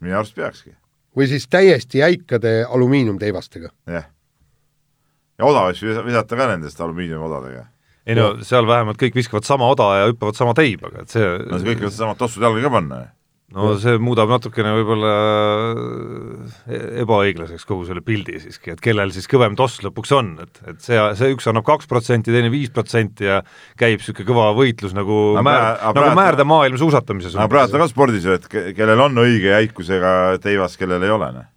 minu arust peakski. Või siis täiesti jäikade alumiiniumteivastega. jah. ja oda võiks visata ka nendest alumiiniumodadega ei no seal vähemalt kõik viskavad sama oda ja hüppavad sama teibaga, et see no see kõik võivad samad tossud jalga ka panna no see muudab natukene võib-olla e-, ebaõiglaseks kogu selle pildi siiski, et kellel siis kõvem toss lõpuks on, et, et see, see üks annab kaks protsenti, teine viis protsenti ja käib niisugune kõva võitlus nagu no, määr, nagu määrdemaailm suusatamises. aga praegu ka spordis ju, et kellel on õige jäikusega teivas, kellel ei ole, noh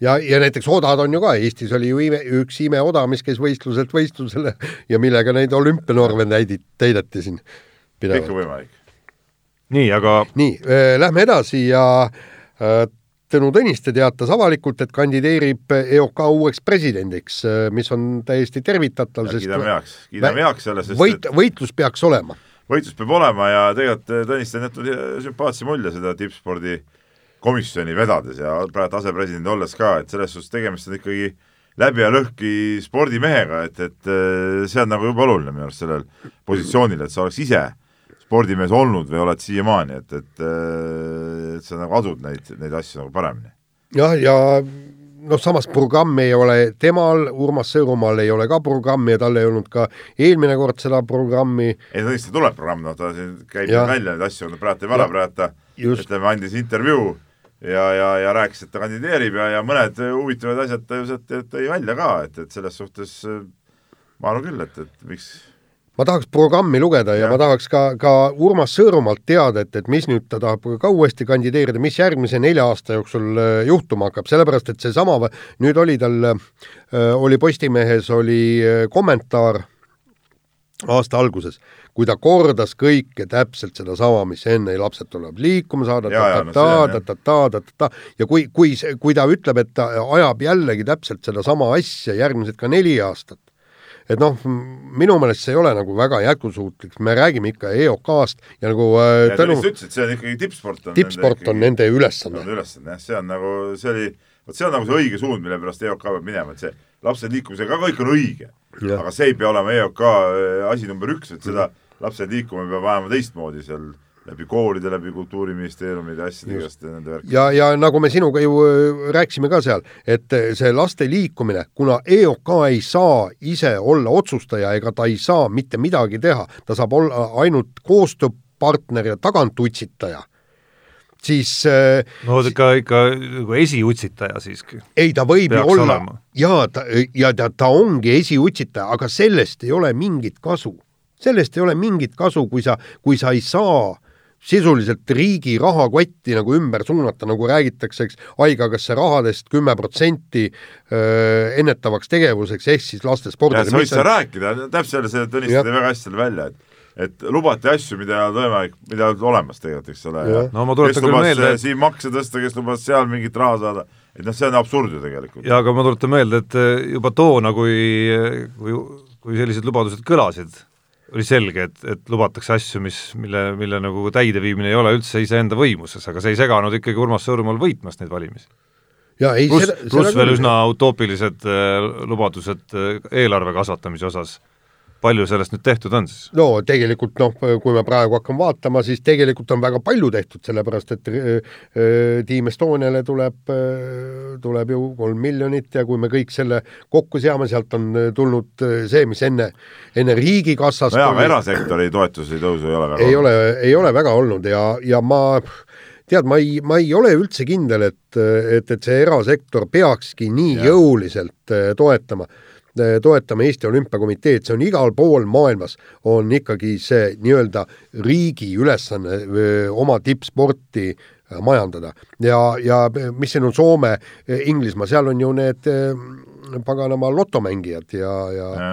ja, ja näiteks odad on ju ka, Eestis oli ju ime, üks imeoda, mis käis võistluselt võistlusele ja millega neid olümpianorme täideti siin kõik on võimalik. Nii, aga nii äh,, lähme edasi ja äh, Tõnu Tõniste teatas avalikult, et kandideerib EOK uueks presidendiks, äh, mis on täiesti tervitatav, sest kiidame heaks, kiidame heaks selle, sest võit, võitlus peaks olema. võitlus peab olema ja tegelikult Tõniste on jätnud sümpaatse mulje seda tippspordi äh, komisjoni vedades ja praegu asepresident olles ka, et selles suhtes tegemist on ikkagi läbi ja lõhki spordimehega, et, et äh, see on nagu jube oluline minu arust sellel positsioonil, et sa oleks ise spordimees olnud või oled siiamaani, et, et, äh, et sa nagu adud neid, neid asju nagu paremini. jah, ja noh, samas programmi ei ole temal, Urmas Sõõrumaal ei ole ka programmi ja tal ei olnud ka eelmine kord seda programmi. ei, tõesti tuleb programm, noh ta siin käib ja. välja neid asju, praegu teeb ära, praegu ta ütleme, andis intervjuu ja, ja, ja rääkis, et ta kandideerib ja, ja mõned huvitavad asjad ta ju sealt tõi välja ka, et, et selles suhtes ma arvan küll, et, et miks ma tahaks programmi lugeda ja, ja ma tahaks ka, ka Urmas Sõõrumaalt teada, et, et mis nüüd ta tahab ka uuesti kandideerida, mis järgmise nelja aasta jooksul äh, juhtuma hakkab, sellepärast et seesama, nüüd oli tal, äh, oli Postimehes oli äh, kommentaar aasta alguses, kui ta kordas kõike täpselt sedasama, mis enne lapsed tuleb liikuma saada, ta-ta-ta-ta-ta-ta-ta ja kui, kui, kui ta ütleb, et ta ajab jällegi täpselt sedasama asja järgmised ka neli aastat, et noh, minu meelest see ei ole nagu väga jätkusuutlik, me räägime ikka EOK-st ja nagu äh, ja tänu sa ütlesid, see on ikkagi tippsport on tippsport on nende ülesanne. ülesanne jah, see on nagu, see oli, vot see on nagu see õige suund, mille pärast EOK peab minema, et see lapse liikumisega kõik on õige. Aga see ei pea olema EOK äh, asi number üks, et seda lapsed liikuma peab ajama teistmoodi seal läbi koolide, läbi Kultuuriministeeriumide asjade igast nende värkide. ja, ja nagu me sinuga ju äh, rääkisime ka seal, et äh, see laste liikumine, kuna EOK ei saa ise olla otsustaja ega ta ei saa mitte midagi teha, ta saab olla ainult koostööpartner ja tagantutsitaja siis äh, no ikka, ikka nagu esiutsitaja siiski. ei, ta võib ju olla jaa, ta, ja ta, ta ongi esiutsitaja, aga sellest ei ole mingit kasu. sellest ei ole mingit kasu, kui sa, kui sa ei saa sisuliselt riigi rahakotti nagu ümber suunata, nagu räägitakse, eks, haigekassa rahadest kümme protsenti ennetavaks tegevuseks ehk siis lastespordile. sa võid seda rääkida, täpselt see Tõnis tõi väga hästi selle välja, et et lubati asju, mida ei olnud võimalik, mida ei olnud olemas tegelikult, eks ole. no ma tuletan küll meelde et... siin makse tõsta, kes lubas seal mingit raha saada, et noh, see on absurd ju tegelikult. jaa, aga ma tuletan meelde, et eh, juba toona, kui, kui, kui sellised lubadused kõlasid, oli selge, et, et lubatakse asju, mis, mille, mille nagu täideviimine ei ole üldse iseenda võimuses, aga see ei seganud ikkagi Urmas Sõõrumaal võitmast neid valimisi. pluss, pluss veel üsna utoopilised äh, lubadused äh, eelarve kasvatamise osas palju sellest nüüd tehtud on siis? no tegelikult noh, kui me praegu hakkame vaatama, siis tegelikult on väga palju tehtud, sellepärast et äh, äh, Team Estoniale tuleb, äh, tuleb ju kolm miljonit ja kui me kõik selle kokku seame, sealt on tulnud see, mis enne, enne riigikassast no jaa, aga erasektori toetuse tõusu ei ole väga ei olnud. ole, ei ole väga olnud ja, ja ma tead, ma ei, ma ei ole üldse kindel, et, et, et see erasektor peakski nii ja. jõuliselt toetama, äh, toetama Eesti Olümpiakomiteed, see on igal pool maailmas, on ikkagi see nii-öelda riigi ülesanne oma tippsporti majandada. Ja, ja mis siin on Soome, Inglismaa, seal on ju need paganama lotomängijad ja, ja, ja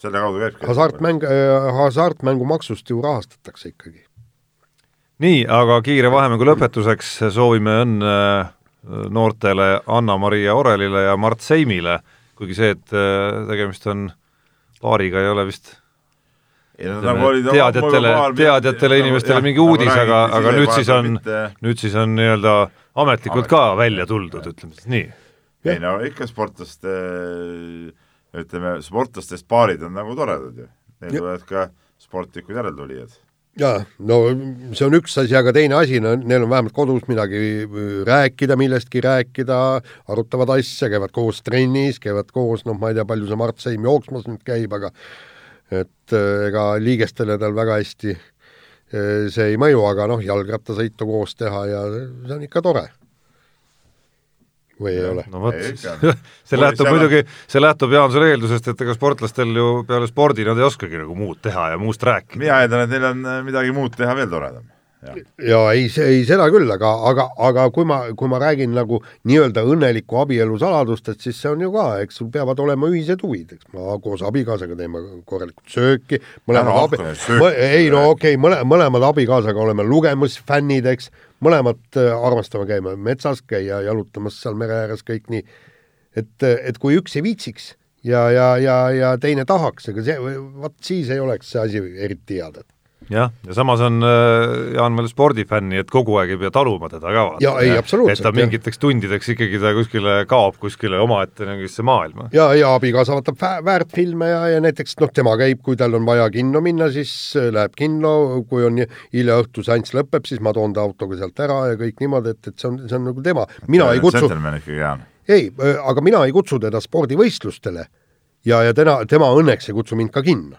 selle kaudu käibki. hasartmäng, hasartmängumaksust ju rahastatakse ikkagi. Nii, aga kiire vahemängu lõpetuseks soovime õnne äh, noortele Anna-Maria Orelile ja Mart Seimile, kuigi see, et äh, tegemist on paariga, ei ole vist Nagu teadjatele, teadjatele inimestele mingi uudis, aga, aga nüüd siis on, nüüd siis on nii-öelda ametlikult ka välja tuldud, ütleme siis nii. ei no ikka sportlaste, ütleme, sportlastest paarid on nagu toredad ju, neil tulevad ka sportlikud järeltulijad jaa, no see on üks asi, aga teine asi, no neil on vähemalt kodus midagi äh, rääkida, millestki rääkida, arutavad asja, käivad koos trennis, käivad koos, noh, ma ei tea, palju see Mart Seim jooksmas nüüd käib, aga et äh, ega liigestele tal väga hästi äh, see ei mõju, aga noh, jalgrattasõitu koos teha ja see on ikka tore või ei ole? no vot, see lähtub muidugi, see lähtub Jaansoni eeldusest, et ega sportlastel ju peale spordi nad ei oskagi nagu muud teha ja muust rääkida. mina eeldan, et neil on äh, midagi muud teha veel toredam. ja, ja ei, ei seda küll, aga, aga, aga kui ma, kui ma räägin nagu nii-öelda õnneliku abielu saladustest, siis see on ju ka, eks sul peavad olema ühised huvid, eks. Ma koos abikaasaga teeme korralikult sööki, mõlemad abi-, ei no okei okay,, mõle-, mõlemad abikaasaga oleme lugemisfännid, eks, mõlemad äh, armastame käima metsas, käia jalutamas seal mere ääres, kõik nii. et, et kui üks ei viitsiks ja, ja, ja, ja teine tahaks, ega see, vot siis ei oleks see asi eriti hea, tead jah, ja samas on äh, Jaan veel spordifänn, nii et kogu aeg ei pea taluma teda ka vaata. jaa, ei absoluutselt. et ta mingiteks tundideks ikkagi ta kuskile kaob kuskile omaette mingisse maailma. ja, ja abikaasa vaatab väärtfilme ja, ja näiteks noh, tema käib, kui tal on vaja kinno minna, siis äh, läheb kinno, kui on hilja õhtu seanss lõpeb, siis ma toon ta autoga sealt ära ja kõik niimoodi, et, et see on, see on nagu tema, mina ei kutsu ei, äh, aga mina ei kutsu teda spordivõistlustele ja, ja tema, tema õnneks ei kutsu mind ka kinno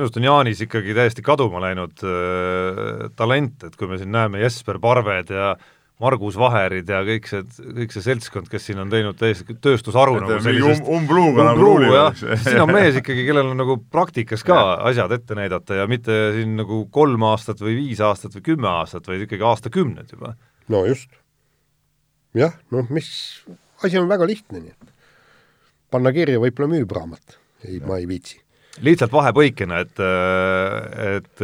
minu arust on Jaanis ikkagi täiesti kaduma läinud äh, talent, et kui me siin näeme Jesper Parved ja Margus Vaherid ja kõik see, kõik see seltskond, kes siin on teinud täiesti tööstusharu nagu sellisest um, umbluuga nagu ruulivad. siin on mees ikkagi, kellel on nagu praktikas ka ja. asjad ette näidata ja mitte siin nagu kolm aastat või viis aastat või kümme aastat, vaid ikkagi aastakümned juba. no just. jah, noh, mis, asi on väga lihtne, nii et panna kirja, võib-olla müüb raamat. ei, ma ei viitsi lihtsalt vahepõikena, et, et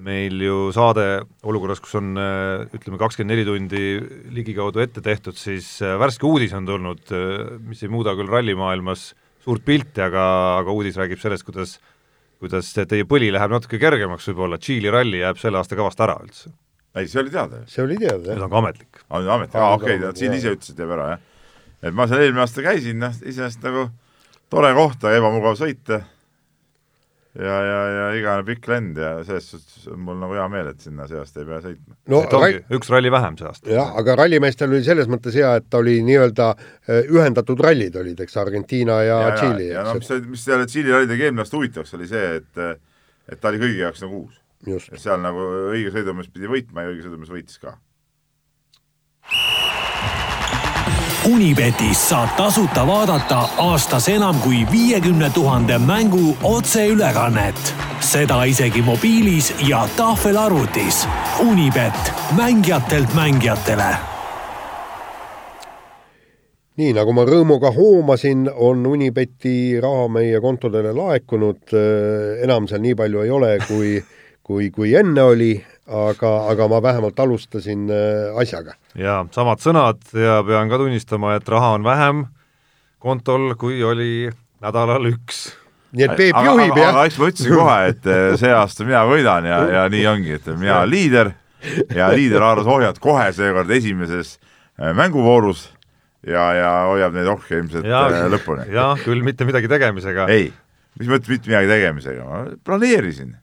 meil ju saade olukorras, kus on ütleme, kakskümmend neli tundi ligikaudu ette tehtud, siis värske uudis on tulnud, mis ei muuda küll rallimaailmas suurt pilti, aga, aga uudis räägib sellest, kuidas kuidas teie põli läheb natuke kergemaks võib-olla, Tšiili ralli jääb selle aasta kavast ära üldse. ei, see oli teada ju. see oli teada, jah. nüüd on ka ametlik. aa, nüüd ametlik, aa okei okay,, siin ise ütlesid, jääb ära, jah. et ma seal eelmine aasta käisin, noh, iseenesest nagu tore koht, ebamugav sõita ja, ja, ja igavene pikk lend ja selles suhtes on mul nagu hea meel, et sinna see aasta ei pea sõitma. no et ongi rall... üks ralli vähem see aasta. jah, aga rallimeestel oli selles mõttes hea, et ta oli nii-öelda äh, ühendatud rallid olid, eks, Argentiina ja, ja Tšiili. ja, ja no mis, mis selle Tšiili ralli tegi eelmine aasta huvitavaks, oli see, et et ta oli kõigi jaoks nagu uus. seal nagu õige sõidumees pidi võitma ja õige sõidumees võitis ka Unibetis saab tasuta vaadata aastas enam kui viiekümne tuhande mängu otseülekannet. seda isegi mobiilis ja tahvelarvutis. Unibet, mängijatelt mängijatele nii nagu ma rõõmuga hoomasin, on Unibeti raha meie kontodele laekunud, enam seal nii palju ei ole, kui, kui, kui enne oli, aga, aga ma vähemalt alustasin äh, asjaga. jaa, samad sõnad ja pean ka tunnistama, et raha on vähem kontol, kui oli nädalal üks. nii et Peep juhib, jah? aga eks ma ütlesin kohe, et äh, see aasta mina võidan ja, ja nii ongi, et mina olen liider ja liider haaras ohjad kohe seekord esimeses äh, mänguvoorus ja, ja hoiab neid ohje ilmselt ja, lõpuni. jah, küll mitte midagi tegemisega. ei, mis mõttes mitte midagi tegemisega, ma planeerisin,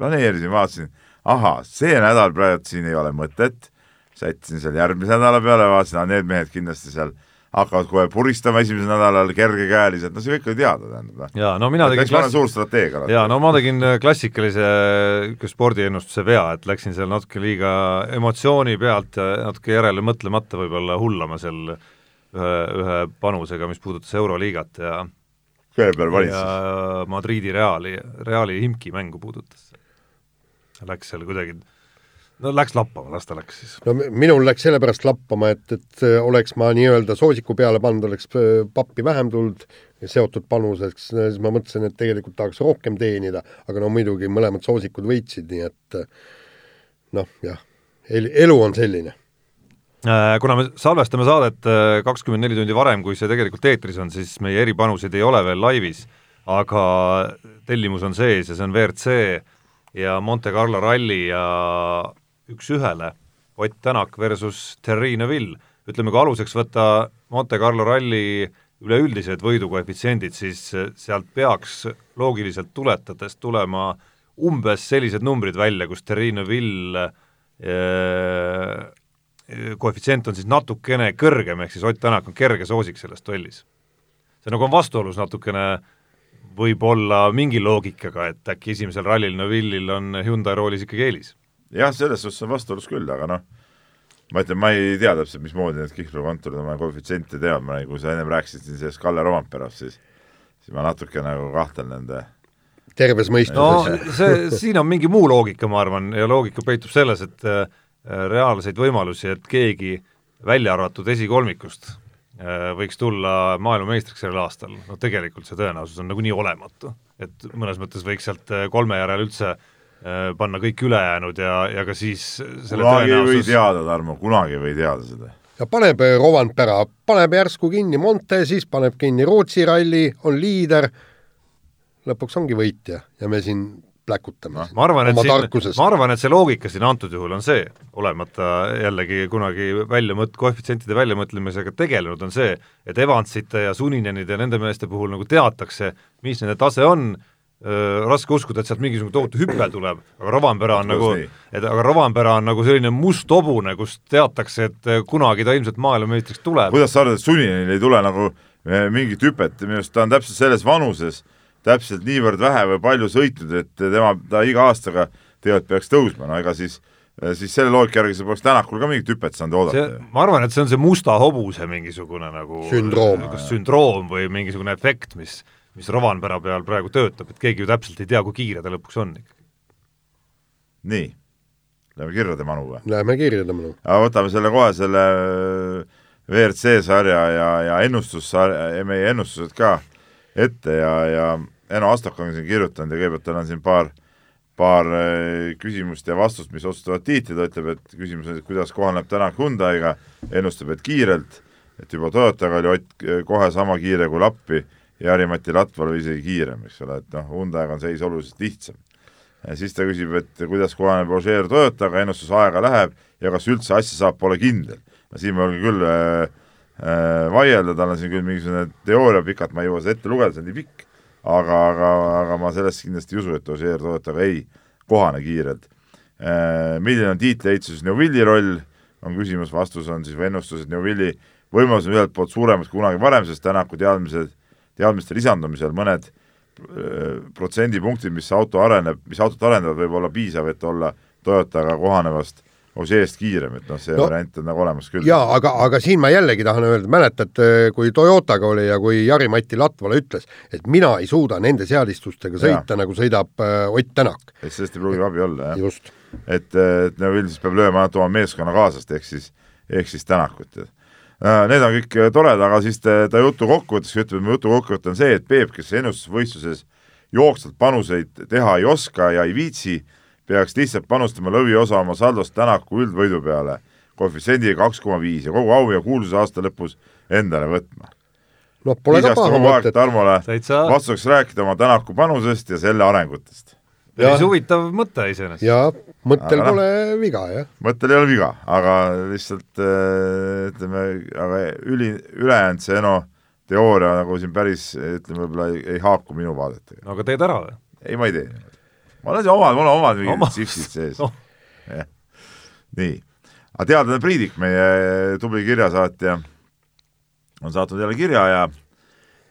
planeerisin, vaatasin ahah, see nädal praegu siin ei ole mõtet, sättisin seal järgmise nädala peale, vaatasin, need mehed kindlasti seal hakkavad kohe puristama esimesel nädalal kergekäeliselt, no see kõik oli teada, tähendab. noh. jaa, no mina tegin eks ma olen suur strateeg alati. jaa, no ma tegin äh, klassikalise niisuguse spordiennustuse vea, et läksin seal natuke liiga emotsiooni pealt ja natuke järele mõtlemata võib-olla hullama seal ühe, ühe panusega, mis puudutas Euroliigat ja peal valitses? ja Madridi Reali, Reali Imki mängu puudutas. Läks seal kuidagi no läks lappama, las ta läks siis. no minul läks sellepärast lappama, et, et oleks ma nii-öelda soosiku peale pannud, oleks äh, pappi vähem tulnud, seotud panuseks, siis ma mõtlesin, et tegelikult tahaks rohkem teenida, aga no muidugi mõlemad soosikud võitsid, nii et noh, jah, elu on selline äh, kuna me salvestame saadet äh, kakskümmend neli tundi varem, kui see tegelikult eetris on, siis meie eripanuseid ei ole veel laivis, aga tellimus on sees ja see on WRC ja Monte Carlo ralli ja üks-ühele Ott Tänak versus Terri Neville, ütleme, kui aluseks võtta Monte Carlo ralli üleüldised võidukoefitsiendid, siis sealt peaks loogiliselt tuletades tulema umbes sellised numbrid välja, kus Terri Neville eh, koefitsient on siis natukene kõrgem, ehk siis Ott Tänak on kerge soosik selles duellis. see nagu on vastuolus natukene võib-olla mingi loogikaga, et äkki esimesel rallil Neville'il on Hyundai roolis ikkagi eelis. Jah, selles suhtes on vastuolus küll, aga noh, ma ütlen, ma ei tea täpselt, mismoodi need kihlveokontorid oma koefitsiente teevad, ma nagu sa ennem rääkisid siin sellest Kalle Romperast, siis siis ma natuke nagu kahtlen nende terves mõistuses no see, siin on mingi muu loogika, ma arvan, ja loogika peitub selles, et äh, reaalseid võimalusi, et keegi välja arvatud esikolmikust võiks tulla maailmameistriks sellel aastal, no tegelikult see tõenäosus on nagunii olematu. et mõnes mõttes võiks sealt äh, kolme järel üldse äh, Äh, panna kõik ülejäänud ja, ja ka siis selle kunagi tõenäosus... ei või teada, Tarmo, kunagi ei või teada seda. ja paneb äh, Rovanpera, paneb järsku kinni Monte, siis paneb kinni Rootsi ralli, on liider, lõpuks ongi võitja ja me siin pläkutame no, ma arvan, et siin, ma arvan, et see loogika siin antud juhul on see, olemata jällegi kunagi välja mõt-, koefitsientide väljamõtlemisega tegelenud, on see, et Evansite ja Suninenide ja nende meeste puhul nagu teatakse, mis nende tase on, raske uskuda, et sealt mingisugune tohutu hüpe tuleb, aga Rovanpera on nagu, et aga Rovanpera on nagu selline must hobune, kus teatakse, et kunagi ta ilmselt maailmameistriks tuleb. kuidas sa arvad, et Suninil ei tule nagu mingit hüpet, minu arust ta on täpselt selles vanuses, täpselt niivõrd vähe või palju sõitnud, et tema, ta iga aastaga tegelikult peaks tõusma, no ega siis siis selle loogika järgi sa poleks Tänakul ka mingit hüpet saanud oodata. ma arvan, et see on see musta hobuse mingisugune nagu sündroom, kas sündroom või mingisugune efekt, mis mis Rovanpera peal praegu töötab, et keegi ju täpselt ei tea, kui kiire ta lõpuks on nii, lähme kirjade manu või? Lähme kirjade manu. võtame selle kohe, selle äh, WRC sarja ja, ja ennustussarja, meie ennustused ka ette ja, ja Eno Astok on siin kirjutanud ja kõigepealt tal on siin paar paar äh, küsimust ja vastust, mis otsustavad tiitli, ta ütleb, et küsimus on, et kuidas kohaneb Tänak Hyundai'ga, ennustab, et kiirelt, et juba Toyotaga oli Ott äh, kohe sama kiire kui Lappi ja Jari-Mati Latval või isegi kiirem, eks ole, et noh, Hyundai'ga on seis oluliselt lihtsam. siis ta küsib, et kuidas kohaneb Ožeer Toyotaga, ennustusaega läheb ja kas üldse asja saab, pole kindel. no siin ma julgen küll äh, äh, vaielda, tal on siin küll mingisugune teooria pikalt, ma ei jõua seda ette lugeda, see on nii pikk, aga, aga, aga ma sellest kindlasti ei usu, et Ožeer Toyotaga ei kohane kiirelt äh,. milline on tiitliehituses Neuvilli roll, on küsimus, vastus on siis või ennustus, et Neuvilli võimalus on ühelt poolt suuremad kui kunagi varem, sest Tänaku teadmised teadmiste lisandumisel mõned äh, protsendipunktid, mis auto areneb, mis autot arendavad, võib olla piisav, et olla Toyotaga kohanevast Ožeest kiirem, et noh, see no, variant on nagu olemas küll. jaa, aga, aga siin ma jällegi tahan öelda, mäletad, äh, kui Toyotaga oli ja kui Jari-Mati Latvala ütles, et mina ei suuda nende seadistustega sõita, nagu sõidab äh, Ott Tänak. et sellest ei pruugi abi olla, jah. et, et nagu üldiselt peab lööma ainult oma meeskonnakaaslast, ehk siis, ehk siis Tänakut, et Äh, need on kõik äh, toredad, aga siis ta, ta jutu kokkuvõtteks ütleb, jutu kokkuvõte on see, et Peep, kes ennustusvõistluses jooksvalt panuseid teha ei oska ja ei viitsi, peaks lihtsalt panustama lõviosa oma saldost Tänaku üldvõidu peale koefitsiendiga kaks koma viis ja kogu au ja kuulsuse aasta lõpus endale võtma. noh, pole ka paha mõtet. Tarmole Täitsa... vastuseks rääkida oma Tänaku panusest ja selle arengutest päris huvitav mõte iseenesest. jaa, mõttel aga, pole viga, jah. mõttel ei ole viga, aga lihtsalt äh, ütleme, aga üli, ülejäänud see no teooria nagu siin päris ütleme, võib-olla ei, ei haaku minu vaadetega. no aga teed ära või? ei, ma ei tee. Ma olen siin omad, mul on omad mingid sihvsid sees. No.. nii, aga teadlane Priidik, meie tubli kirjasaatja, on saatnud jälle kirja ja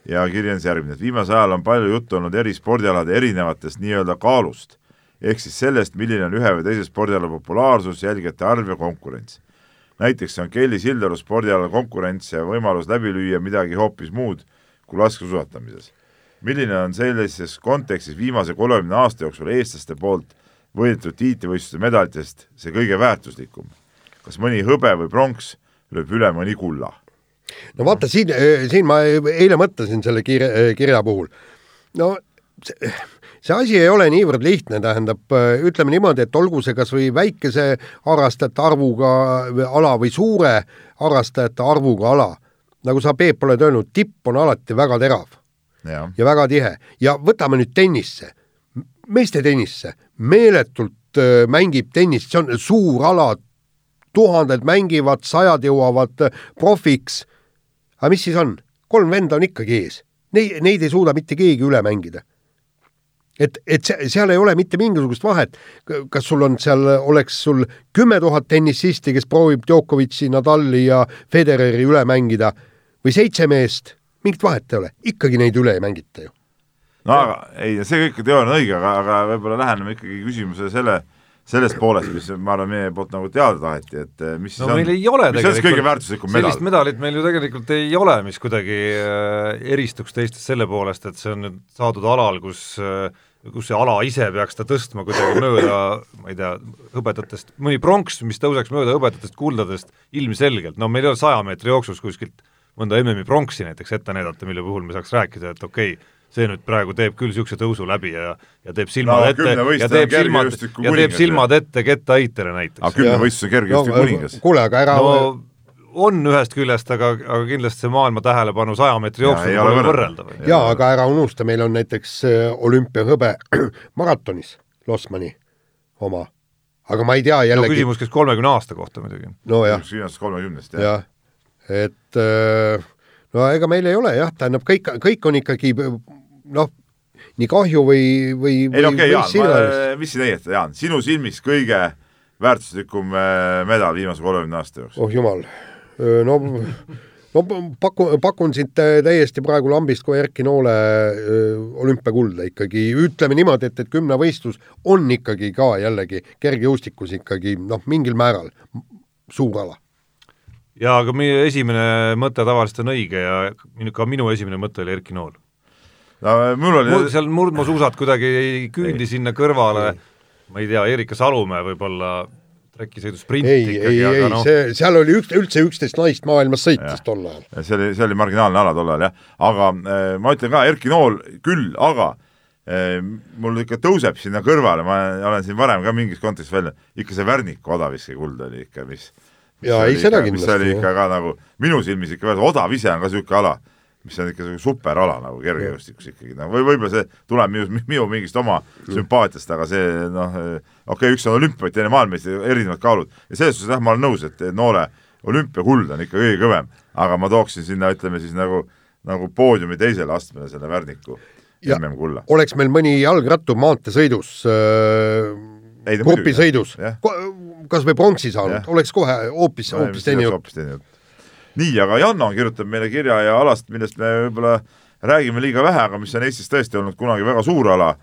ja kiri on siis järgmine, et viimasel ajal on palju juttu olnud eri spordialade erinevatest nii-öelda kaalust, ehk siis sellest, milline on ühe või teise spordiala populaarsus, jälgijate arv ja konkurents. näiteks on Kelly Sildaru spordialal konkurents ja võimalus läbi lüüa midagi hoopis muud kui laskesuusatamises. Milline on sellises kontekstis viimase kolmekümne aasta jooksul eestlaste poolt võidetud tiitlivõistluste medalitest see kõige väärtuslikum? kas mõni hõbe või pronks lööb üle mõni kulla? no vaata siin, siin ma eile mõtlesin selle kirja, kirja puhul. no see, see asi ei ole niivõrd lihtne, tähendab, ütleme niimoodi, et olgu see kas või väikese harrastajate arvuga ala või suure harrastajate arvuga ala, nagu sa, Peep, oled öelnud, tipp on alati väga terav ja, ja väga tihe. Ja võtame nüüd tennisse, meeste tennisse, meeletult äh, mängib tennist, see on suur ala, tuhanded mängivad, sajad jõuavad äh, profiks. Aga mis siis on? kolm venda on ikkagi ees. Neid, neid ei suuda mitte keegi üle mängida. et, et seal ei ole mitte mingisugust vahet, kas sul on seal, oleks sul kümme tuhat tennisisti, kes proovib Djokovic'i, Nadali ja Federeri üle mängida või seitse meest, mingit vahet ei ole, ikkagi neid üle ei mängita ju. no aga ei, see kõik teooria on õige, aga, aga võib-olla läheneme ikkagi küsimusele selle sellest poolest, mis ma arvan, meie poolt nagu teada taheti, et eh, mis no meil on, ei ole mis tegelikult kõige väärtuslikum medal? sellist medalit meil ju tegelikult ei ole, mis kuidagi äh, eristuks teistest selle poolest, et see on nüüd saadud alal, kus äh, kus see ala ise peaks ta tõstma kuidagi mööda, ma ei tea, hõbedatest, mõni pronks, mis tõuseks mööda hõbedatest kuldadest, ilmselgelt, no meil ei ole saja meetri jooksus kuskilt mõnda MM-i pronksi näiteks ette näidata, mille puhul me saaks rääkida, et okei okay,, see nüüd praegu teeb küll niisuguse tõusu läbi ja, ja teeb silmad no, ette ja teeb silmad, ja teeb silmad ette kettaheitele näiteks. aga kümnevõistlus on kergejõustiku no, kuningas. kuule, aga ära no, on ühest küljest, aga, aga kindlasti see maailma tähelepanu saja meetri jooksul pole võrreldav. jaa, aga ära unusta, meil on näiteks äh, olümpiahõbe maratonis, Lossmani oma. aga ma ei tea jällegi no küsimus käis kolmekümne aasta kohta muidugi. nojah. kolmekümnest, jah ja.. Et äh, no ega meil ei ole jah, tähendab kõik, kõik on ikkagi noh, nii kahju või, või ei no okei okay,, Jaan, mis siin õieti, Jaan, sinu silmis kõige väärtuslikum äh, medal viimase kolmekümne aasta jooksul? oh jumal, no no paku, pakun siit täiesti praegu lambist kui Erki Noole olümpiakulda ikkagi, ütleme niimoodi, et, et kümnevõistlus on ikkagi ka jällegi kergejõustikus ikkagi noh, mingil määral suur ala jaa, aga meie esimene mõte tavaliselt on õige ja minu, ka minu esimene mõte oli Erki Nool. No mul oli mul, seal murdmaasuusad kuidagi ei küündi ei. sinna kõrvale, ma ei tea, Erika Salumäe võib-olla trekisõidu sprint ei, ikkagi, aga noh. see, seal oli üks, üldse üksteist naist maailmas sõitis tol ajal. see oli, see oli marginaalne ala tol ajal jah, aga äh, ma ütlen ka, Erki Nool küll, aga äh, mul ikka tõuseb sinna kõrvale, ma olen siin varem ka mingis kontekstis välja, ikka see Värniku odaviskekuld oli ikka, mis jaa, ei seda kindlasti. mis oli ikka ka nagu minu silmis ikka väga, odav ise on ka niisugune ala mis on ikka superala nagu kergejõustikus ikkagi, no või võib-olla see tuleb minu, minu mingist oma sümpaatiast, aga see noh, okei okay,, üks on olümpiaid, teine maailmameistri, erinevad kaalud ja selles suhtes jah, ma olen nõus, et noore olümpiakuld on ikka kõige kõvem, aga ma tooksin sinna, ütleme siis nagu, nagu poodiumi teisele astmele selle Värniku MM-kulla. oleks meil mõni jalgrattur maanteesõidus äh, grupisõidus, kas või pronksi saanud, oleks kohe hoopis, hoopis teine jutt. nii, aga Janno kirjutab meile kirja ja alast, millest me võib-olla räägime liiga vähe, aga mis on Eestis tõesti olnud kunagi väga suur ala.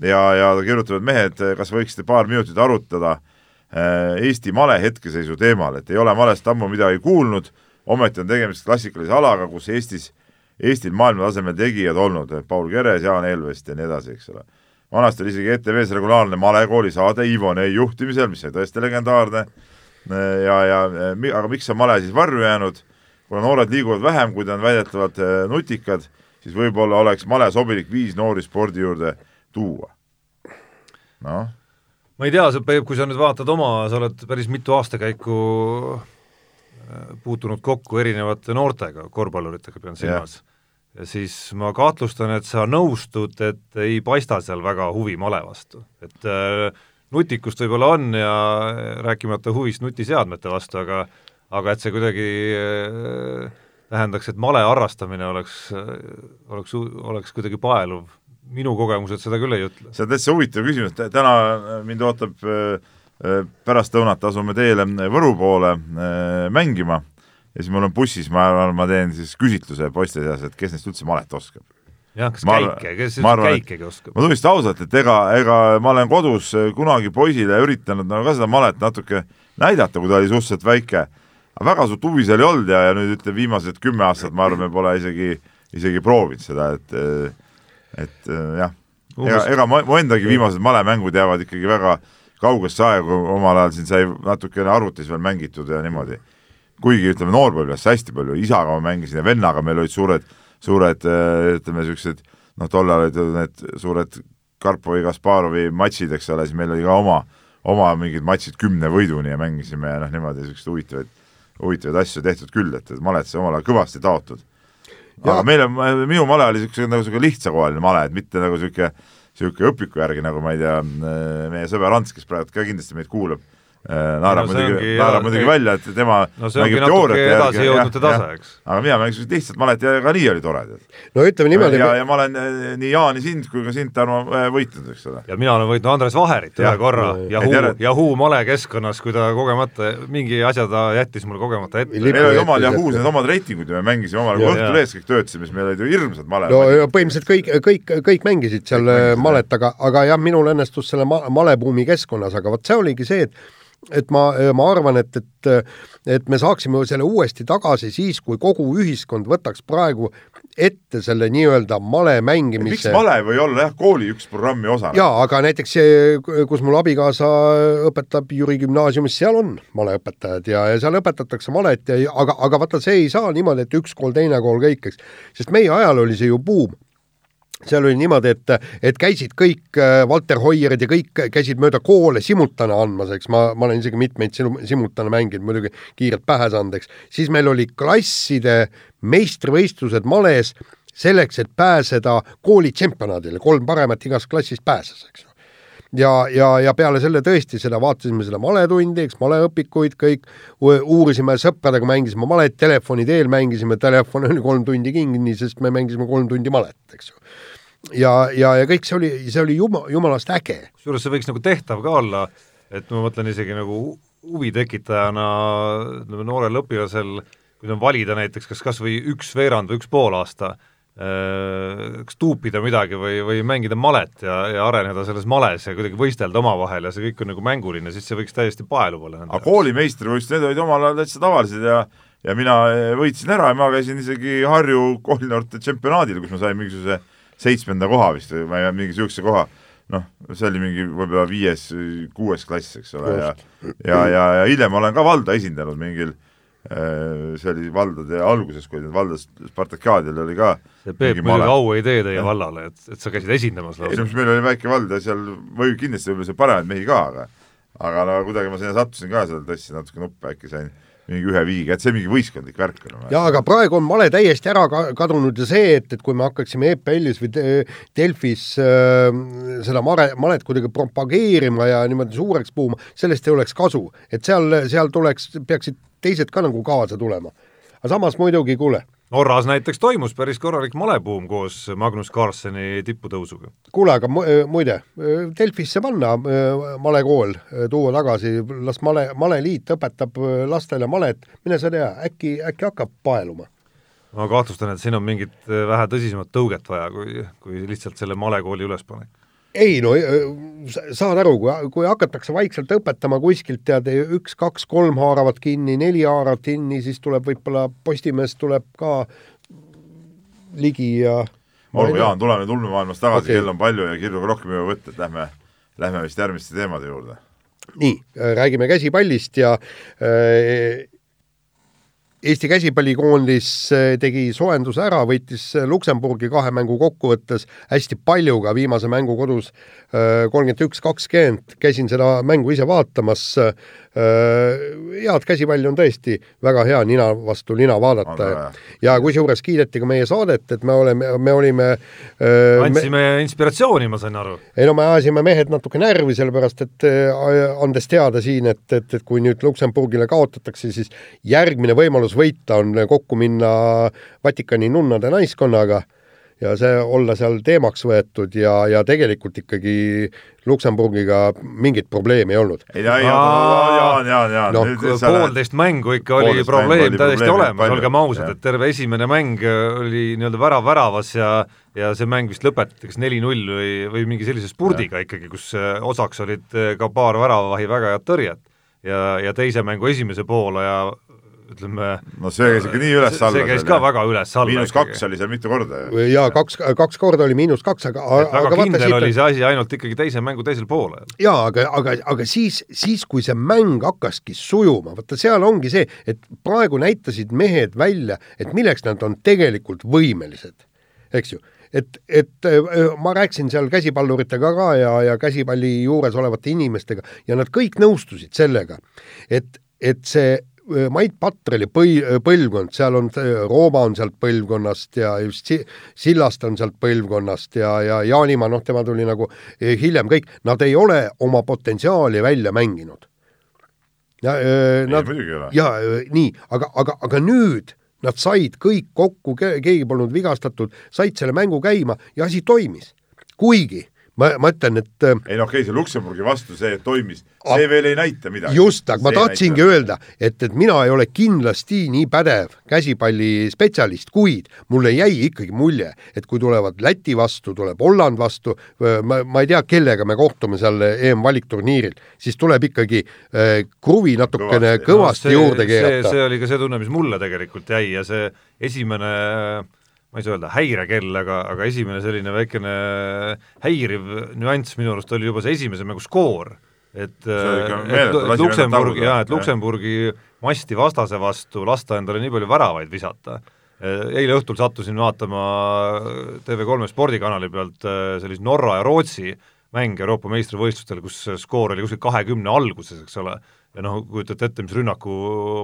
Ja, ja ta kirjutab, et mehed, kas võiksite paar minutit arutada äh, Eesti male hetkeseisu teemal, et ei ole malest ammu midagi kuulnud, ometi on tegemist klassikalise alaga, kus Eestis, Eestil maailma tasemel tegijad olnud, Paul Keres, Jaan Elvest ja nii edasi, eks ole. Vanasti oli isegi ETV-s regulaarne malekooli saade Ivo Nei juhtimisel, mis oli tõesti legendaarne ja, ja aga miks on male siis varju jäänud kuna noored liiguvad vähem, kui ta on väidetavalt äh, nutikad, siis võib-olla oleks male sobilik viis noori spordi juurde tuua. noh. ma ei tea, Peep, kui sa nüüd vaatad oma, sa oled päris mitu aastakäiku äh, puutunud kokku erinevate noortega, korvpalluritega pean silmas yeah., siis ma kahtlustan, et sa nõustud, et ei paista seal väga huvi male vastu, et äh, nutikust võib-olla on ja rääkimata huvist nutiseadmete vastu, aga aga et see kuidagi äh, tähendaks, et male harrastamine oleks, äh, oleks, oleks kuidagi paeluv, minu kogemused seda küll ei ütle. see on täitsa huvitav küsimus, täna mind ootab äh, pärastlõunat asume teele Võru poole mängima ja siis ma olen bussis, ma arvan, ma teen siis küsitluse poiste seas, et kes neist üldse malet oskab. jah, kas Ma käike, kes üldse käikegi oskab? ma tunnistan ausalt, et ega, ega ma olen kodus kunagi poisile üritanud nagu ka seda malet natuke näidata, kui ta oli suhteliselt väike, aga väga suurt huvi seal ei olnud ja, ja nüüd ütleme, viimased kümme aastat ma arvan, me pole isegi, isegi proovinud seda, et et jah, ega, ega mu endagi viimased malemängud jäävad ikkagi väga kaugesse aega, omal ajal siin sai natukene arvutis veel mängitud ja niimoodi. Kuigi ütleme, noorpõlves hästi palju, isaga ma mängisin ja vennaga meil olid suured, suured eh, ütleme, niisugused noh, tollal olid need suured Karpovi, Kasparovi matšid, eks ole, siis meil oli ka oma, oma mingid matšid kümne võiduni ja mängisime ja noh, niimoodi niisuguseid huvitavaid, huvitavaid asju tehtud küll, et, et malet sai omal ajal kõvasti taotud. aga Ja- meil on, minu male oli niisugune nagu niisugune lihtsakohaline male, et mitte nagu niisugune niisugune õpiku järgi, nagu ma ei tea, meie sõber Ants, kes praegu ka kindlasti meid kuulab, naerab No muidugi, naerab muidugi välja, et tema no see ongi natuke edasijõudnute jah, tase, eks. aga mina mängisin lihtsalt malet ja ka nii oli tore, no ütleme niimoodi, ja, ja ma olen eh, nii Jaani sind kui ka sind, Tarmo, eh, võitnud, eks ole. ja mina olen võitnud Andres Vaherit ühe korra Yahoo Yahoo malekeskkonnas, kui ta kogemata, mingi asja ta jättis mulle kogemata ette meil olid omal. Yahoo's need omad reitingud ja me mängisime omal ajal, Ja. kui Õhtulehes kõik töötasime, siis meil olid ju hirmsad male- no ja põhimõtteliselt kõik, kõik, kõik mängisid seal malet, aga, aga jah, minul õnnestus selle ma, malebuumi keskkonnas, aga vot see oligi see, et et ma, ma arvan, et, et et me saaksime selle uuesti tagasi siis, kui kogu ühiskond võtaks praegu ette selle nii-öelda male miks mängimise male ei või olla jah, kooli üks programmi osa? jaa, aga näiteks see, kus mul abikaasa õpetab Jüri gümnaasiumis, seal on maleõpetajad ja, ja seal õpetatakse malet ja aga, aga vaata, see ei saa niimoodi, et üks kool, teine kool, kõik, eks. sest meie ajal oli see ju buum seal oli niimoodi, et, et käisid kõik äh, Walter Hoierid ja kõik käisid mööda koole simultane andmas, eks ma, ma olen isegi mitmeid simu- simultane mänginud, muidugi kiirelt pähe saanud, eks. siis meil oli klasside meistrivõistlused males selleks, et pääseda kooli tšempionaadile, kolm paremat igast klassist pääses, eks ja, ja, ja peale selle tõesti seda vaatasime seda maletundi, eks maleõpikuid kõik, uurisime sõpradega, mängisime malet, telefoni teel mängisime, telefon oli kolm tundi kinni, sest me mängisime kolm tundi malet, eks ju. Ja, ja, ja kõik see oli, see oli juma, jumalast äge. kusjuures see võiks nagu tehtav ka olla, et ma mõtlen isegi nagu hu- huvi tekitajana ütleme, noorel õpilasel, kui on valida näiteks kas kas või üks veerand või üks pool aasta, kas tuupida midagi või, või mängida malet ja, ja areneda selles males ja kuidagi võistelda omavahel ja see kõik on nagu mänguline, siis see võiks täiesti paeluv olla. aga koolimeistrivõistlused, need olid omal ajal täitsa tavalised ja ja mina eh, võitsin ära ja ma käisin isegi Harju koolinoorte tšempionaadil, kus ma sain mingisuguse seitsmenda koha vist või ma ei tea, mingi niisuguse koha, noh, see oli mingi võib-olla viies, kuues klass, eks ole, ja ja, ja, ja hiljem olen ka valda esindanud mingil eh, see oli valdade alguses, kui need valdas Spartakiaadil oli ka see Peep muidugi au ei tee teie Jah. vallale, et, et sa käisid esindamas ei no lausa. mis meil oli väike vald ja seal või kindlasti võib-olla seal paremaid mehi ka, aga aga no kuidagi ma sinna sattusin ka, seal tõstsin natuke nuppe, äkki sain mingi ühe viigiga, et see mingi võistkondlik värk on. jaa, aga praegu on male täiesti ära ka kadunud ja see, et, et kui me hakkaksime EPL-is või De- Delfis äh, seda mare, malet kuidagi propageerima ja niimoodi suureks puhuma, sellest ei oleks kasu. et seal, seal tuleks, peaksid teised ka nagu kaasa tulema. aga samas muidugi, kuule, Norras näiteks toimus päris korralik malebuum koos Magnus Carlseni tipputõusuga. kuule, aga mu- muide, Delfisse panna äh, malekool, tuua tagasi, las male, maleliit õpetab äh, lastele malet, mine sa tea, äkki, äkki hakkab paeluma. ma kahtlustan, et siin on mingit vähe tõsisemat tõuget vaja, kui, kui lihtsalt selle malekooli ülespanek. Ei no sa- saad aru, kui, kui hakatakse vaikselt õpetama kuskilt, tead, üks-kaks-kolm haaravad kinni, neli haaravad kinni, siis tuleb võib-olla Postimees tuleb ka ligi ja olgu, Jaan, tuleme tulmemaailmast tagasi okay., kell on palju ja kirjuga rohkem ei jõua võtta, et lähme, lähme vist järgmiste teemade juurde. nii, räägime käsipallist ja äh, Eesti käsipallikoondis äh, tegi soojenduse ära, võitis äh, Luksemburgi kahe mängu kokkuvõttes hästi palju ka viimase mängu kodus äh, kolmkümmend üks, kakskümmend, käisin seda mängu ise vaatamas. head käsipalli on tõesti väga hea nina vastu nina vaadata ja, kusjuures kiideti ka meie saadet, et me oleme, me olime äh, me, andsime inspiratsiooni, ma sain aru. ei no me ajasime mehed natuke närvi, sellepärast et andes teada siin, et, et, et kui nüüd Luksemburgile kaotatakse, siis järgmine võimalus võita on kokku minna Vatikani nunnade naiskonnaga ja see olla seal teemaks võetud ja, ja tegelikult ikkagi Luksemburgiga mingit probleemi ei olnud. ei, ei, Jaan, Jaan, Jaan no,. poolteist mängu ikka oli probleem täiesti olemas, olgem ausad, et terve esimene mäng oli nii-öelda värav väravas ja ja see mäng vist lõpetati kas neli-null või, või mingi sellise spurdiga ja. ikkagi, kus osaks olid ka paar väravavahi väga head tõrjet ja, ja teise mängu esimese poolaja ütleme no see käis ikka nii üles-alla. see käis ka väga üles-alla. miinus kaks oli seal mitu korda ju. jaa, kaks, kaks korda oli miinus kaks, aga et väga aga kindel vaata, oli see asi ainult ikkagi teise mängu teisel poolel. jaa, aga, aga, aga siis, siis kui see mäng hakkaski sujuma, vaata seal ongi see, et praegu näitasid mehed välja, et milleks nad on tegelikult võimelised, eks ju et, et ma rääkisin seal käsipalluritega ka ja, ja käsipalli juures olevate inimestega ja nad kõik nõustusid sellega, et, et see Mait Patreli põi-, põlvkond, seal on, Rooma on sealt põlvkonnast ja just si-, Sillast on sealt põlvkonnast ja, ja Jaanimaa, noh, tema tuli nagu hiljem kõik, nad ei ole oma potentsiaali välja mänginud. ja äh, nad, ja nii, aga, aga, aga nüüd nad said kõik kokku, keegi polnud vigastatud, said selle mängu käima ja asi toimis. kuigi ma, ma ütlen, et äh, ei noh, okei see Luksemburgi vastu, see toimis, see veel ei näita midagi. just, aga ma tahtsingi näita. öelda, et, et mina ei ole kindlasti nii pädev käsipallispetsialist, kuid mulle jäi ikkagi mulje, et kui tulevad Läti vastu, tuleb Holland vastu, ma, ma ei tea, kellega me kohtume seal EM-valikturniiril, siis tuleb ikkagi äh, kruvi natukene kõvasti, kõvasti no, see, juurde keerata. see oli ka see tunne, mis mulle tegelikult jäi ja see esimene äh, ma ei saa öelda häirekell, aga, aga esimene selline väikene häiriv nüanss minu arust oli juba see esimese mängu skoor. et, et Luksemburgi, jaa, et Luksemburgi masti vastase vastu lasta endale nii palju väravaid visata. eile õhtul sattusin vaatama TV3 spordikanali pealt äh, sellist Norra ja Rootsi mänge Euroopa meistrivõistlustel, kus skoor oli kuskil kahekümne alguses, eks ole, ja noh, kujutate ette, mis rünnaku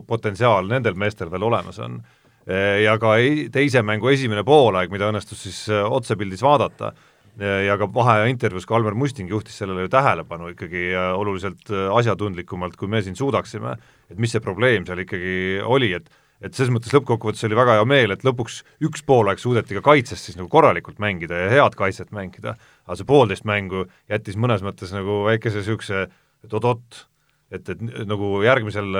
potentsiaal nendel meestel veel olemas on ja ka teise mängu esimene poolaeg, mida õnnestus siis äh, otsepildis vaadata, äh, ja ka vaheaja intervjuus ka Almer Musting juhtis sellele ju tähelepanu ikkagi oluliselt asjatundlikumalt, kui me siin suudaksime, et mis see probleem seal ikkagi oli, et et selles mõttes lõppkokkuvõttes oli väga hea meel, et lõpuks üks poolaeg suudeti ka kaitses siis nagu korralikult mängida ja head kaitset mängida, aga see poolteist mängu jättis mõnes mõttes nagu väikese niisuguse et oot-oot, et, et nagu järgmisel,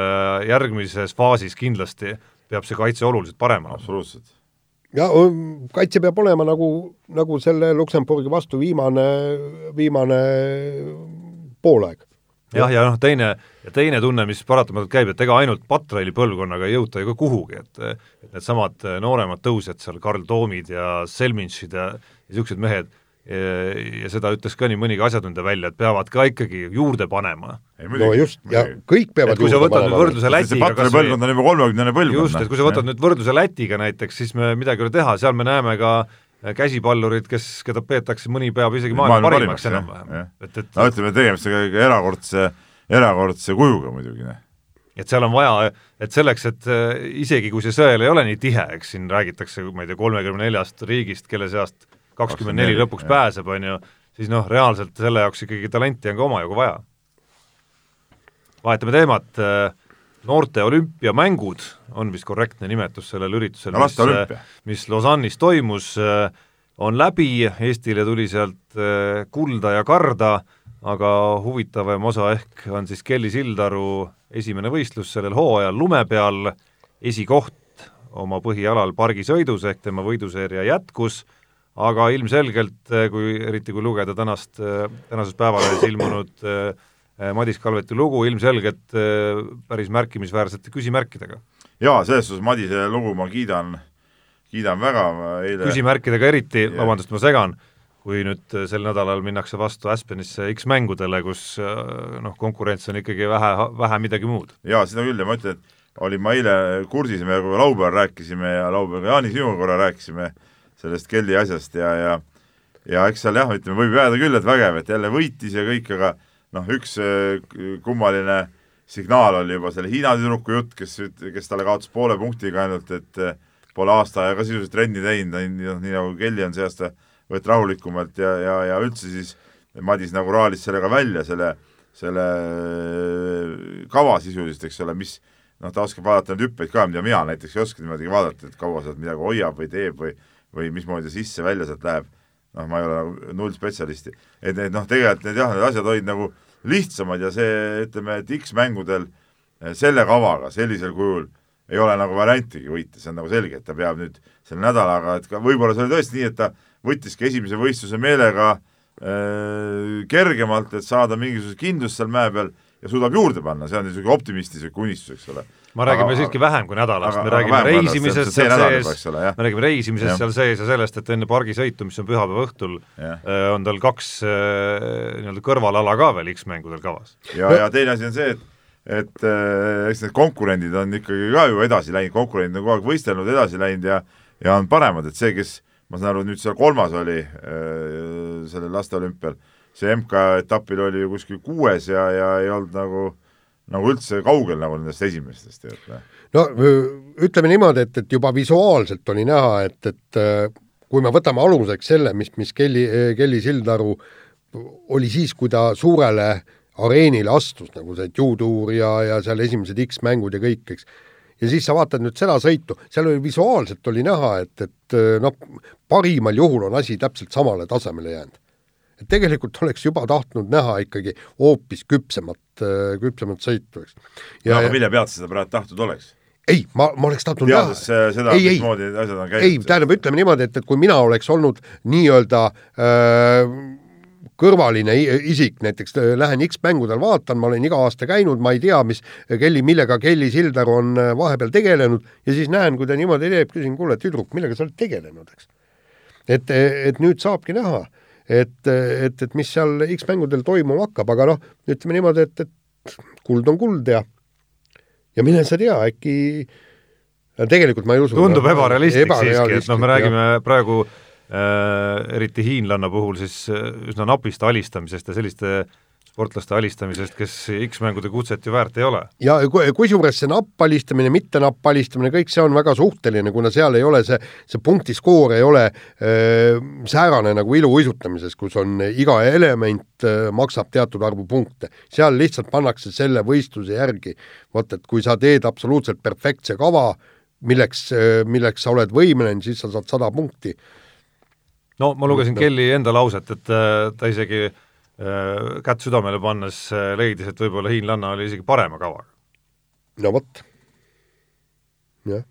järgmises faasis kindlasti peab see kaitse oluliselt parem olema. absoluutselt. ja kaitse peab olema nagu, nagu selle Luksemburgi vastu viimane, viimane poolaeg. jah, ja noh, teine, ja teine tunne, mis paratamatult käib, et ega ainult Patraili põlvkonnaga ei jõuta ju ka kuhugi, et et needsamad nooremad tõusjad seal, Karl Toomid ja Selminšid ja niisugused mehed, ja seda ütles ka nii mõnigi asjatundja välja, et peavad ka ikkagi juurde panema. no just, ja kõik peavad kui sa võtad nüüd võrdluse Lätiga kas või põlvkond on juba kolmekümnene põlvkond. just, et kui sa võtad nüüd võrdluse Lätiga näiteks, siis me midagi ei ole teha, seal me näeme ka käsipallurid, kes, keda peetakse, mõni peab isegi maailma, maailma parimaks enam-vähem. et, et no ütleme, tegemist on ka erakordse, erakordse kujuga muidugi, noh et seal on vaja, et selleks, et äh, isegi kui see sõel ei ole nii tihe, eks siin räägitakse, ma ei tea, kolmekümne neljast riigist, kelle seast kakskümmend neli lõpuks jah. pääseb, on ju, siis noh, reaalselt selle jaoks ikkagi talenti on ka omajagu vaja. vahetame teemat, äh, noorte olümpiamängud on vist korrektne nimetus sellel üritusel no,, mis, äh, mis Lausanne'is toimus, äh, on läbi, Eestile tuli sealt kulda ja karda, aga huvitavam osa ehk on siis Kelly Sildaru esimene võistlus sellel hooajal lume peal, esikoht oma põhialal pargisõidus ehk tema võiduseeria jätkus aga ilmselgelt, eh, kui, eriti kui lugeda tänast, eh, tänases Päevalehes ilmunud eh, Madis Kalveti lugu, ilmselgelt päris märkimisväärsete küsimärkidega. jaa, selles suhtes Madise lugu ma kiidan, kiidan väga, eile küsimärkidega eriti, vabandust, ma segan, kui nüüd sel nädalal minnakse vastu Aspenisse X-mängudele, kus noh, konkurents on ikkagi vähe, vähe midagi muud. jaa, seda küll ja ma ütlen, et olin ma eile kursis, me laupäeval rääkisime ja laupäeval ka Jaani sinuga korra rääkisime, sellest Kelly asjast ja, ja ja eks seal jah, ütleme, võib jääda küll, et vägev, et jälle võitis ja kõik, aga noh, üks äh, kummaline signaal oli juba selle Hiina tüdruku jutt, kes, kes talle kaotas poole punktiga ainult, et äh, pole aasta aega sisuliselt trenni teinud, noh, nii nagu Kelly on see aasta võet rahulikumalt ja, ja, ja üldse siis Madis nagu raalis sellega välja, selle, selle äh, kava sisuliselt, eks ole, mis noh, ta oskab vaadata neid hüppeid ka, mida mina näiteks ei oska niimoodi vaadata, et kaua sealt midagi hoiab või teeb või või mismoodi sisse-välja sealt läheb, noh, ma ei ole nagu null spetsialisti. et need noh, tegelikult need jah, need asjad olid nagu lihtsamad ja see, ütleme, et X-mängudel eh, selle kavaga sellisel kujul ei ole nagu variantigi võita, see on nagu selge, et ta peab nüüd selle nädalaga, et ka võib-olla see oli tõesti nii, et ta võttiski esimese võistluse meelega äh, kergemalt, et saada mingisugust kindlust seal mäe peal ja suudab juurde panna, see on niisugune optimistlik unistus, eks ole. Ma räägime aga, siiski vähem kui nädalast, me räägime reisimisest seal sees, me räägime reisimisest ja. seal sees ja sellest, et enne pargisõitu, mis on pühapäeva õhtul, äh, on tal kaks äh, nii-öelda kõrvalala ka veel X-mängudel kavas. ja, ja teine asi on see, et et äh, eks need konkurendid on ikkagi ka ju edasi läinud, konkurendid on kogu aeg võistelnud, edasi läinud ja ja on paremad, et see, kes ma saan aru, nüüd seal kolmas oli äh, sellel lasteolümpial, see MK-etapil oli ju kuskil kuues ja, ja ei olnud nagu, nagu üldse kaugel nagu nendest esimestest, tead. Noh. no ütleme niimoodi, et, et juba visuaalselt oli näha, et, et kui me võtame aluseks selle, mis, mis Kelly, Kelly Sildaru oli siis, kui ta suurele areenile astus, nagu see juutuur ja, ja seal esimesed X-mängud ja kõik, eks ja siis sa vaatad nüüd seda sõitu, seal oli visuaalselt oli näha, et, et noh, parimal juhul on asi täpselt samale tasemele jäänud. Et tegelikult oleks juba tahtnud näha ikkagi hoopis küpsemat, küpsemat sõitu, eks. no aga mille pealt seda praegu tahtnud oleks? ei, ma, ma oleks tahtnud teades näha. seda, mismoodi asjad on käinud. ei, tähendab, ütleme niimoodi, et, et kui mina oleks olnud nii-öelda äh, kõrvaline isik, näiteks äh, lähen X-mängudel vaatan, ma olen iga aasta käinud, ma ei tea, mis Kelly, millega Kelly Sildaru on äh, vahepeal tegelenud ja siis näen, kui ta niimoodi teeb, küsin, kuule, tüdruk, millega sa oled tegelenud, eks. et, et nüüd saabki näha, et, et, et mis seal X-mängudel toimuma hakkab, aga noh, ütleme niimoodi, et, et kuld on kuld ja ja mine sa tea, äkki tegelikult ma ei usu. tundub ebarealistlik siiski, et noh, me räägime ja. praegu äh, Äh, eriti hiinlanna puhul siis äh, üsna napist alistamisest ja selliste sportlaste alistamisest, kes X-mängude kutset ju väärt ei ole. ja kusjuures see nappalistamine, mitte nappalistamine, kõik see on väga suhteline, kuna seal ei ole see, see punktiskoor ei ole öö, äh, säärane nagu iluuisutamises, kus on iga element öö, maksab teatud arvu punkte. seal lihtsalt pannakse selle võistluse järgi, vot et kui sa teed absoluutselt perfektse kava, milleks, milleks sa oled võimeline, siis sa saad sada punkti no ma lugesin. Kelly enda lauset, et äh, ta isegi äh, kätt südamele pannes äh, leidis, et võib-olla hiinlanna oli isegi parema kavaga. no vot, jah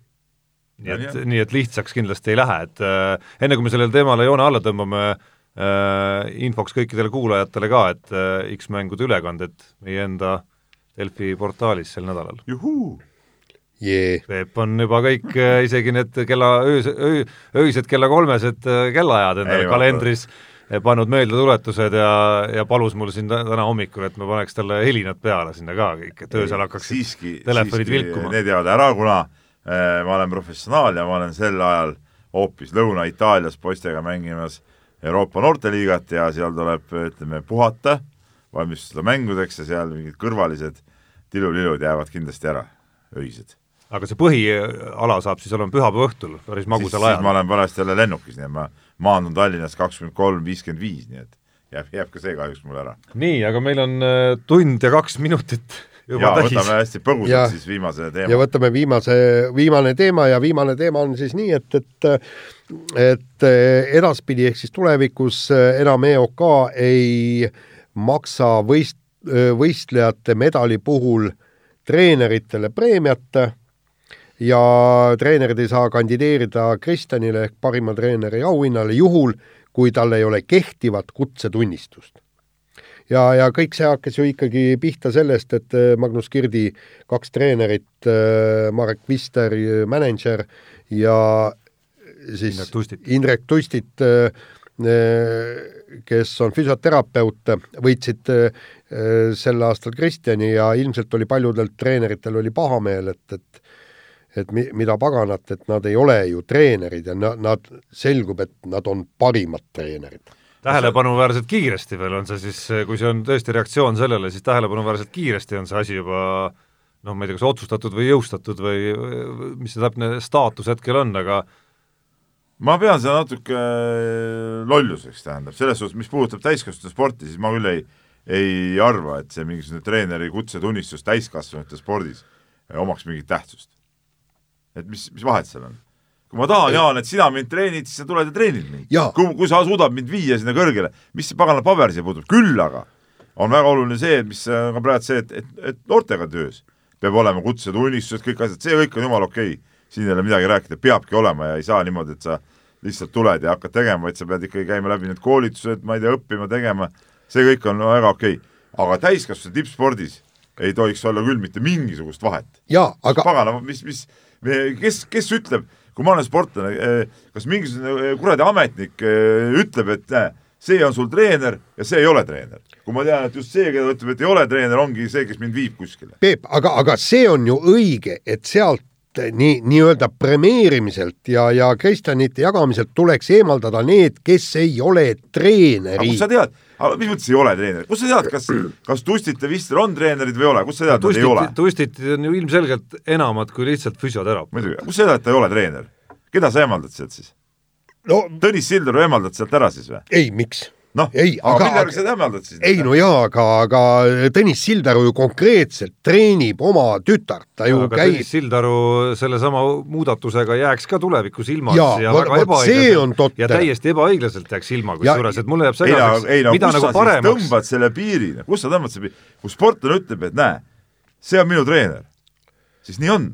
nii et, nii et lihtsaks kindlasti ei lähe, et äh, enne kui me sellele teemale joone alla tõmbame äh,, infoks kõikidele kuulajatele ka, et äh, X-mängude ülekanded meie enda Delfi portaalis sel nädalal. yeah.. Peep on juba kõik, äh, isegi need kella, öös, öö, öised kella kolmesed äh, kellaajad endale kalendris vaata. Pannud meeldetuletused ja, ja palus mul siin täna hommikul, et ma paneks talle helinad peale sinna ka kõik, et öösel hakkaks siiski, telefonid siiski vilkuma. Need jäävad ära, kuna äh, ma olen professionaal ja ma olen sel ajal hoopis Lõuna-Itaalias poistega mängimas Euroopa noorteliigat ja seal tuleb, ütleme, puhata, valmistuda mängudeks ja seal mingid kõrvalised tilulilud jäävad kindlasti ära, öised aga see põhiala saab siis olema pühapäeva õhtul, päris magusal ajal? siis ma olen parajasti jälle lennukis, nii et ma maandun Tallinnas kakskümmend kolm, viiskümmend viis, nii et jääb, jääb ka see kahjuks mul ära. nii, aga meil on äh, tund ja kaks minutit juba täis. võtame hästi põgusalt siis viimase teema. ja võtame viimase, viimane teema ja viimane teema on siis nii, et, et et edaspidi ehk siis tulevikus enam EOK ei maksa võist-, võistlejate medali puhul treeneritele preemiat ja treenerid ei saa kandideerida Kristjanile ehk parima treeneri auhinnale juhul, kui tal ei ole kehtivat kutsetunnistust. ja, ja kõik see hakkas ju ikkagi pihta sellest, et äh, Magnus Kirdi kaks treenerit, äh, Marek Vister, mänedžer ja siis Indrek Tustit, Indrek Tustit äh, kes on füsioterapeut, võitsid sel aastal Kristjani ja ilmselt oli paljudel treeneritel oli pahameel, et, et et mi-, mida paganat, et nad ei ole ju treenerid ja nad, nad, selgub, et nad on parimad treenerid. tähelepanuväärselt kiiresti veel on see siis, kui see on tõesti reaktsioon sellele, siis tähelepanuväärselt kiiresti on see asi juba noh, ma ei tea, kas otsustatud või jõustatud või mis see täpne staatus hetkel on, aga ma pean seda natuke äh, lolluseks, tähendab, selles suhtes, mis puudutab täiskasvanute sporti, siis ma küll ei, ei arva, et see mingisugune treeneri kutsetunnistus täiskasvanute spordis omaks mingit tähtsust. Et mis, mis vahet seal on? kui ma tahan, Jaan, et sina mind treenid, siis sa tuled ja treenid mind. kui, kui sa suudad mind viia sinna kõrgele, mis see pagana paber siia puutub, küll aga on väga oluline see, mis on praegu see, et, et, et noortega töös peab olema kutsed, unistused, kõik asjad, see kõik on jumala okei okay. siin ei ole midagi rääkida, peabki olema ja ei saa niimoodi, et sa lihtsalt tuled ja hakkad tegema, vaid sa pead ikkagi käima läbi need koolitused, ma ei tea, õppima, tegema, see kõik on väga okei okay.. aga täiskasvanute tippspordis ei tohiks olla küll mitte mingisugust vahet. jaa, aga pagana, mis, mis, kes, kes ütleb, kui ma olen sportlane, eh, kas mingisugune eh, kuradi ametnik eh, ütleb, et näe, see on sul treener ja see ei ole treener. kui ma tean, et just see, keda ütleb, et ei ole treener, ongi see, kes mind viib kuskile. Peep, aga, aga see on ju õige, et sealt nii, nii-öelda premeerimiselt ja, ja Kristjanite jagamiselt tuleks eemaldada need, kes ei ole treenerid. kust sa tead, mis mõttes ei ole treenerid, kust sa tead, kas, kas Tustit ja Vistel on treenerid või ei ole, kust sa tead, et ei ole? Tustit on ju ilmselgelt enamad kui lihtsalt füsioterapeut. muidugi, kust sa tead, et ta ei ole treener? keda sa eemaldad sealt siis no,? Tõnis Sildaru eemaldad sealt ära siis või? ei, miks? Noh, aga mille järgi sa täheldad siis? ei no jaa, aga, aga Tõnis Sildaru ju konkreetselt treenib oma tütart, ta ju aga käib Tõnis Sildaru sellesama muudatusega jääks ka tulevikus ilma Jaa, ja vot- väga vot see on ebaõiglaselt ja täiesti ebaõiglaselt jääks ilma, kusjuures, et mulle jääb segaseks, ei no mida kus nagu sa siis paremaks tõmbad selle piiri, kus sa tõmbad selle piiri, kui sportlane ütleb, et näe, see on minu treener, siis nii on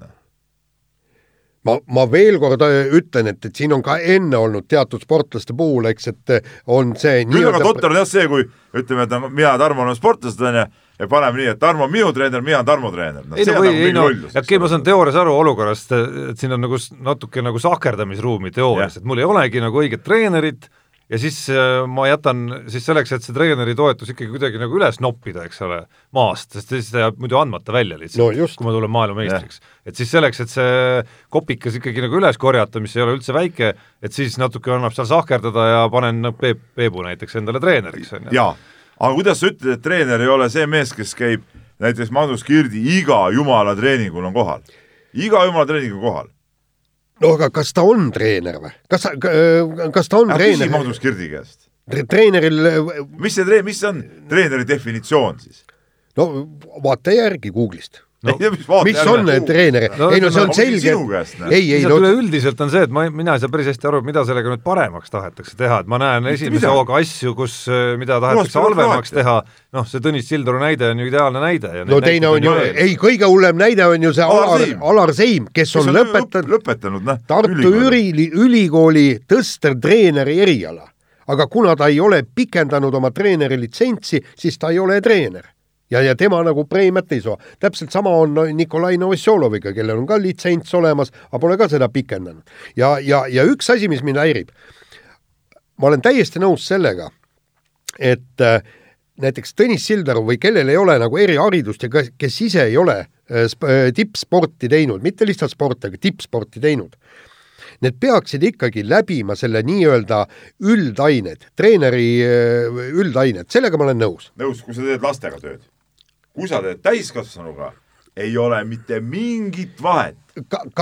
ma, ma veel kord äh, ütlen, et, et siin on ka enne olnud teatud sportlaste puhul, eks, et äh, on see küll aga totter on jah see, kui ütleme, et no, mina ja Tarmo oleme sportlased, onju, ja paneme nii, et Tarmo on minu treener, mina olen Tarmo treener no,. ei no või, ei no, okei, ma saan teoorias aru olukorrast, et siin on nagu natuke nagu sahkerdamisruumi teoorias, et mul ei olegi nagu õiget treenerit ja siis äh, ma jätan siis selleks, et see treeneri toetus ikkagi kuidagi nagu üles noppida, eks ole, maast, sest siis ta jääb muidu andmata välja lihtsalt No kui ma tulen maailmameistriks. et siis selleks, et see kopikas ikkagi nagu üles korjata, mis ei ole üldse väike, et siis natuke annab seal sahkerdada ja panen Peep, Peebu näiteks endale treeneriks, on ju. jaa, aga kuidas sa ütled, et treener ei ole see mees, kes käib näiteks Magnus Kirdi iga jumala treeningul on kohal? iga jumala treeningul kohal. No aga kas ta on treener või? kas, kas ta on aga küsi treener? Magnus Kirdi käest. treeneril, mis see treen-, mis on treeneri definitsioon siis? no vaata järgi Google'ist No, mis, on treener No ei no see on selge ei, ei no üleüldiselt on see, et ma, mina ei saa päris hästi aru, mida sellega nüüd paremaks tahetakse teha, et ma näen esimese hooga asju, kus, äh, mida tahetakse halvemaks teha, noh, see Tõnis Sildaru näide on ju ideaalne näide. no teine on ju, ei, kõige hullem näide on ju see Alar Alar, Seim. Kes on lõpetanud lõpetanud, noh. Tartu Üli, ülikooli tõstertreeneri eriala. aga kuna ta ei ole pikendanud oma treeneri litsentsi, siis ta ei ole treener. Ja, ja tema nagu preemiat ei saa. täpselt sama on Nikolai Novosjoloviga, kellel on ka litsents olemas, aga pole ka seda pikendanud. ja, ja, ja üks asi, mis mind häirib, ma olen täiesti nõus sellega, et äh, näiteks Tõnis Sildaru või kellel ei ole nagu eriharidust ja kes, kes ise ei ole äh, äh, tippsporti teinud, mitte lihtsalt sporti, aga tippsporti teinud, need peaksid ikkagi läbima selle nii-öelda üldained, treeneri äh, üldained, sellega ma olen nõus. nõus, kui sa teed lastega tööd. Kui sa teed täiskasvanuga, ei ole mitte mingit vahet.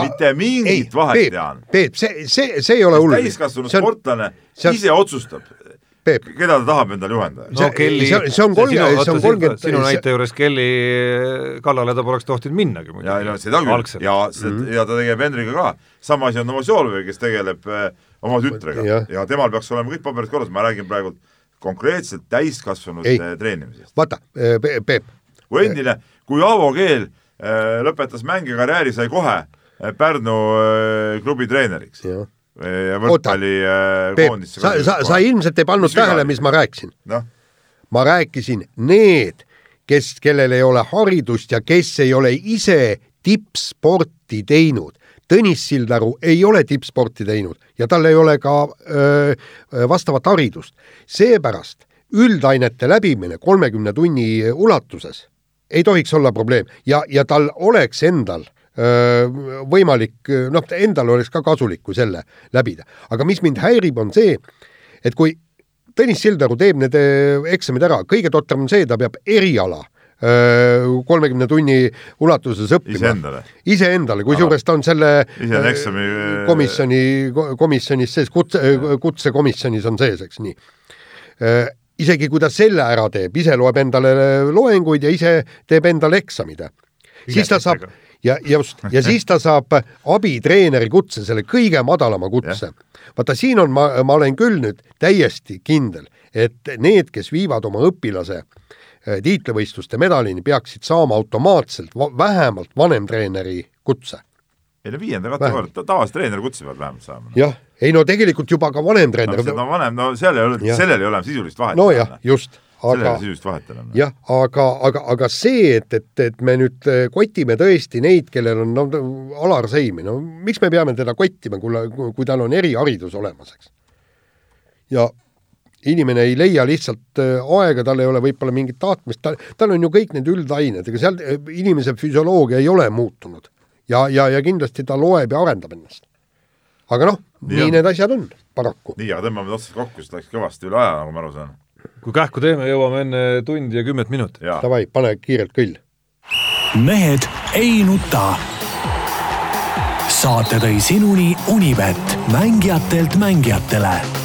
mitte mingit vahet, Jaan. Peep, see, see, see ei ole hull. täiskasvanud sportlane see on- ise otsustab, Peep, keda ta tahab endale juhendada. no see- Kelly, see on- see on kolm- sinu, see on kolmkümmend- sinu see- näite juures Kelly kallale ta poleks tohtinud minnagi muidugi. ja, ja seda küll ja seda mm -hmm. ja ta tegeleb Henriga ka. sama asi on Novosjolovi, kes tegeleb äh, oma tütrega Jah. ja temal peaks olema kõik paberid korras, ma räägin praegu konkreetselt täiskasvanute Ei. treenimisest. vaata, Peep, kui endine, kui Aavo Keel äh, lõpetas mängikarjääri, sai kohe äh, Pärnu äh, klubi treeneriks võrkpallikoondisse sa, sa, sa ilmselt ei pannud Mis tähele, mis ma rääkisin. noh, ma rääkisin need, kes, kellel ei ole haridust ja kes ei ole ise tippsporti teinud. Tõnis Sildaru ei ole tippsporti teinud ja tal ei ole ka öö, vastavat haridust. seepärast üldainete läbimine kolmekümne tunni ulatuses ei tohiks olla probleem ja, ja tal oleks endal öö, võimalik, noh, endal oleks ka kasulik, kui selle läbida. aga mis mind häirib, on see, et kui Tõnis Sildaru teeb need eksamid ära, kõige totram on see, ta peab eriala kolmekümne tunni ulatuses õppima. Iseendale? iseendale, kusjuures ta on selle eksami, komisjoni, komisjonis sees, kutse, kutsekomisjonis on sees, eks nii. Isegi kui ta selle ära teeb, ise loeb endale loenguid ja ise teeb endale eksamid, siis ta saab, ja just, ja siis ta saab abitreeneri kutse, selle kõige madalama kutse. vaata, siin on, ma, ma olen küll nüüd täiesti kindel, et need, kes viivad oma õpilase äh, tiitlivõistluste medalini, peaksid saama automaatselt vähemalt vanemtreeneri kutse. Ei no viienda kategooria, tavalise treeneri kutse peavad vähemalt saama no.. jah, ei no tegelikult juba ka vanemtreener no,. no vanem, no seal ei ole, sellel ei ole sisulist vahet. nojah, just aga jah, aga, aga, aga see, et, et, et me nüüd äh, kotime tõesti neid, kellel on no, Alar Seimi, no miks me peame teda kottima, kui, kui tal on eriharidus olemas, eks? ja inimene ei leia lihtsalt äh, aega, tal ei ole võib-olla mingit tahtmist, ta, tal on ju kõik need üldained, ega seal äh, inimese füsioloogia ei ole muutunud. Ja, ja, ja kindlasti ta loeb ja arendab ennast. aga noh, nii, nii need asjad on, paraku. nii, aga tõmbame otsad kokku, sest läks kõvasti üle aja, nagu ma aru saan kui kähku teeme, jõuame enne tundi ja kümmet minutit. Davai, pane kiirelt kõll. mehed ei nuta. saate tõi sinuni Unibet, mängijatelt mängijatele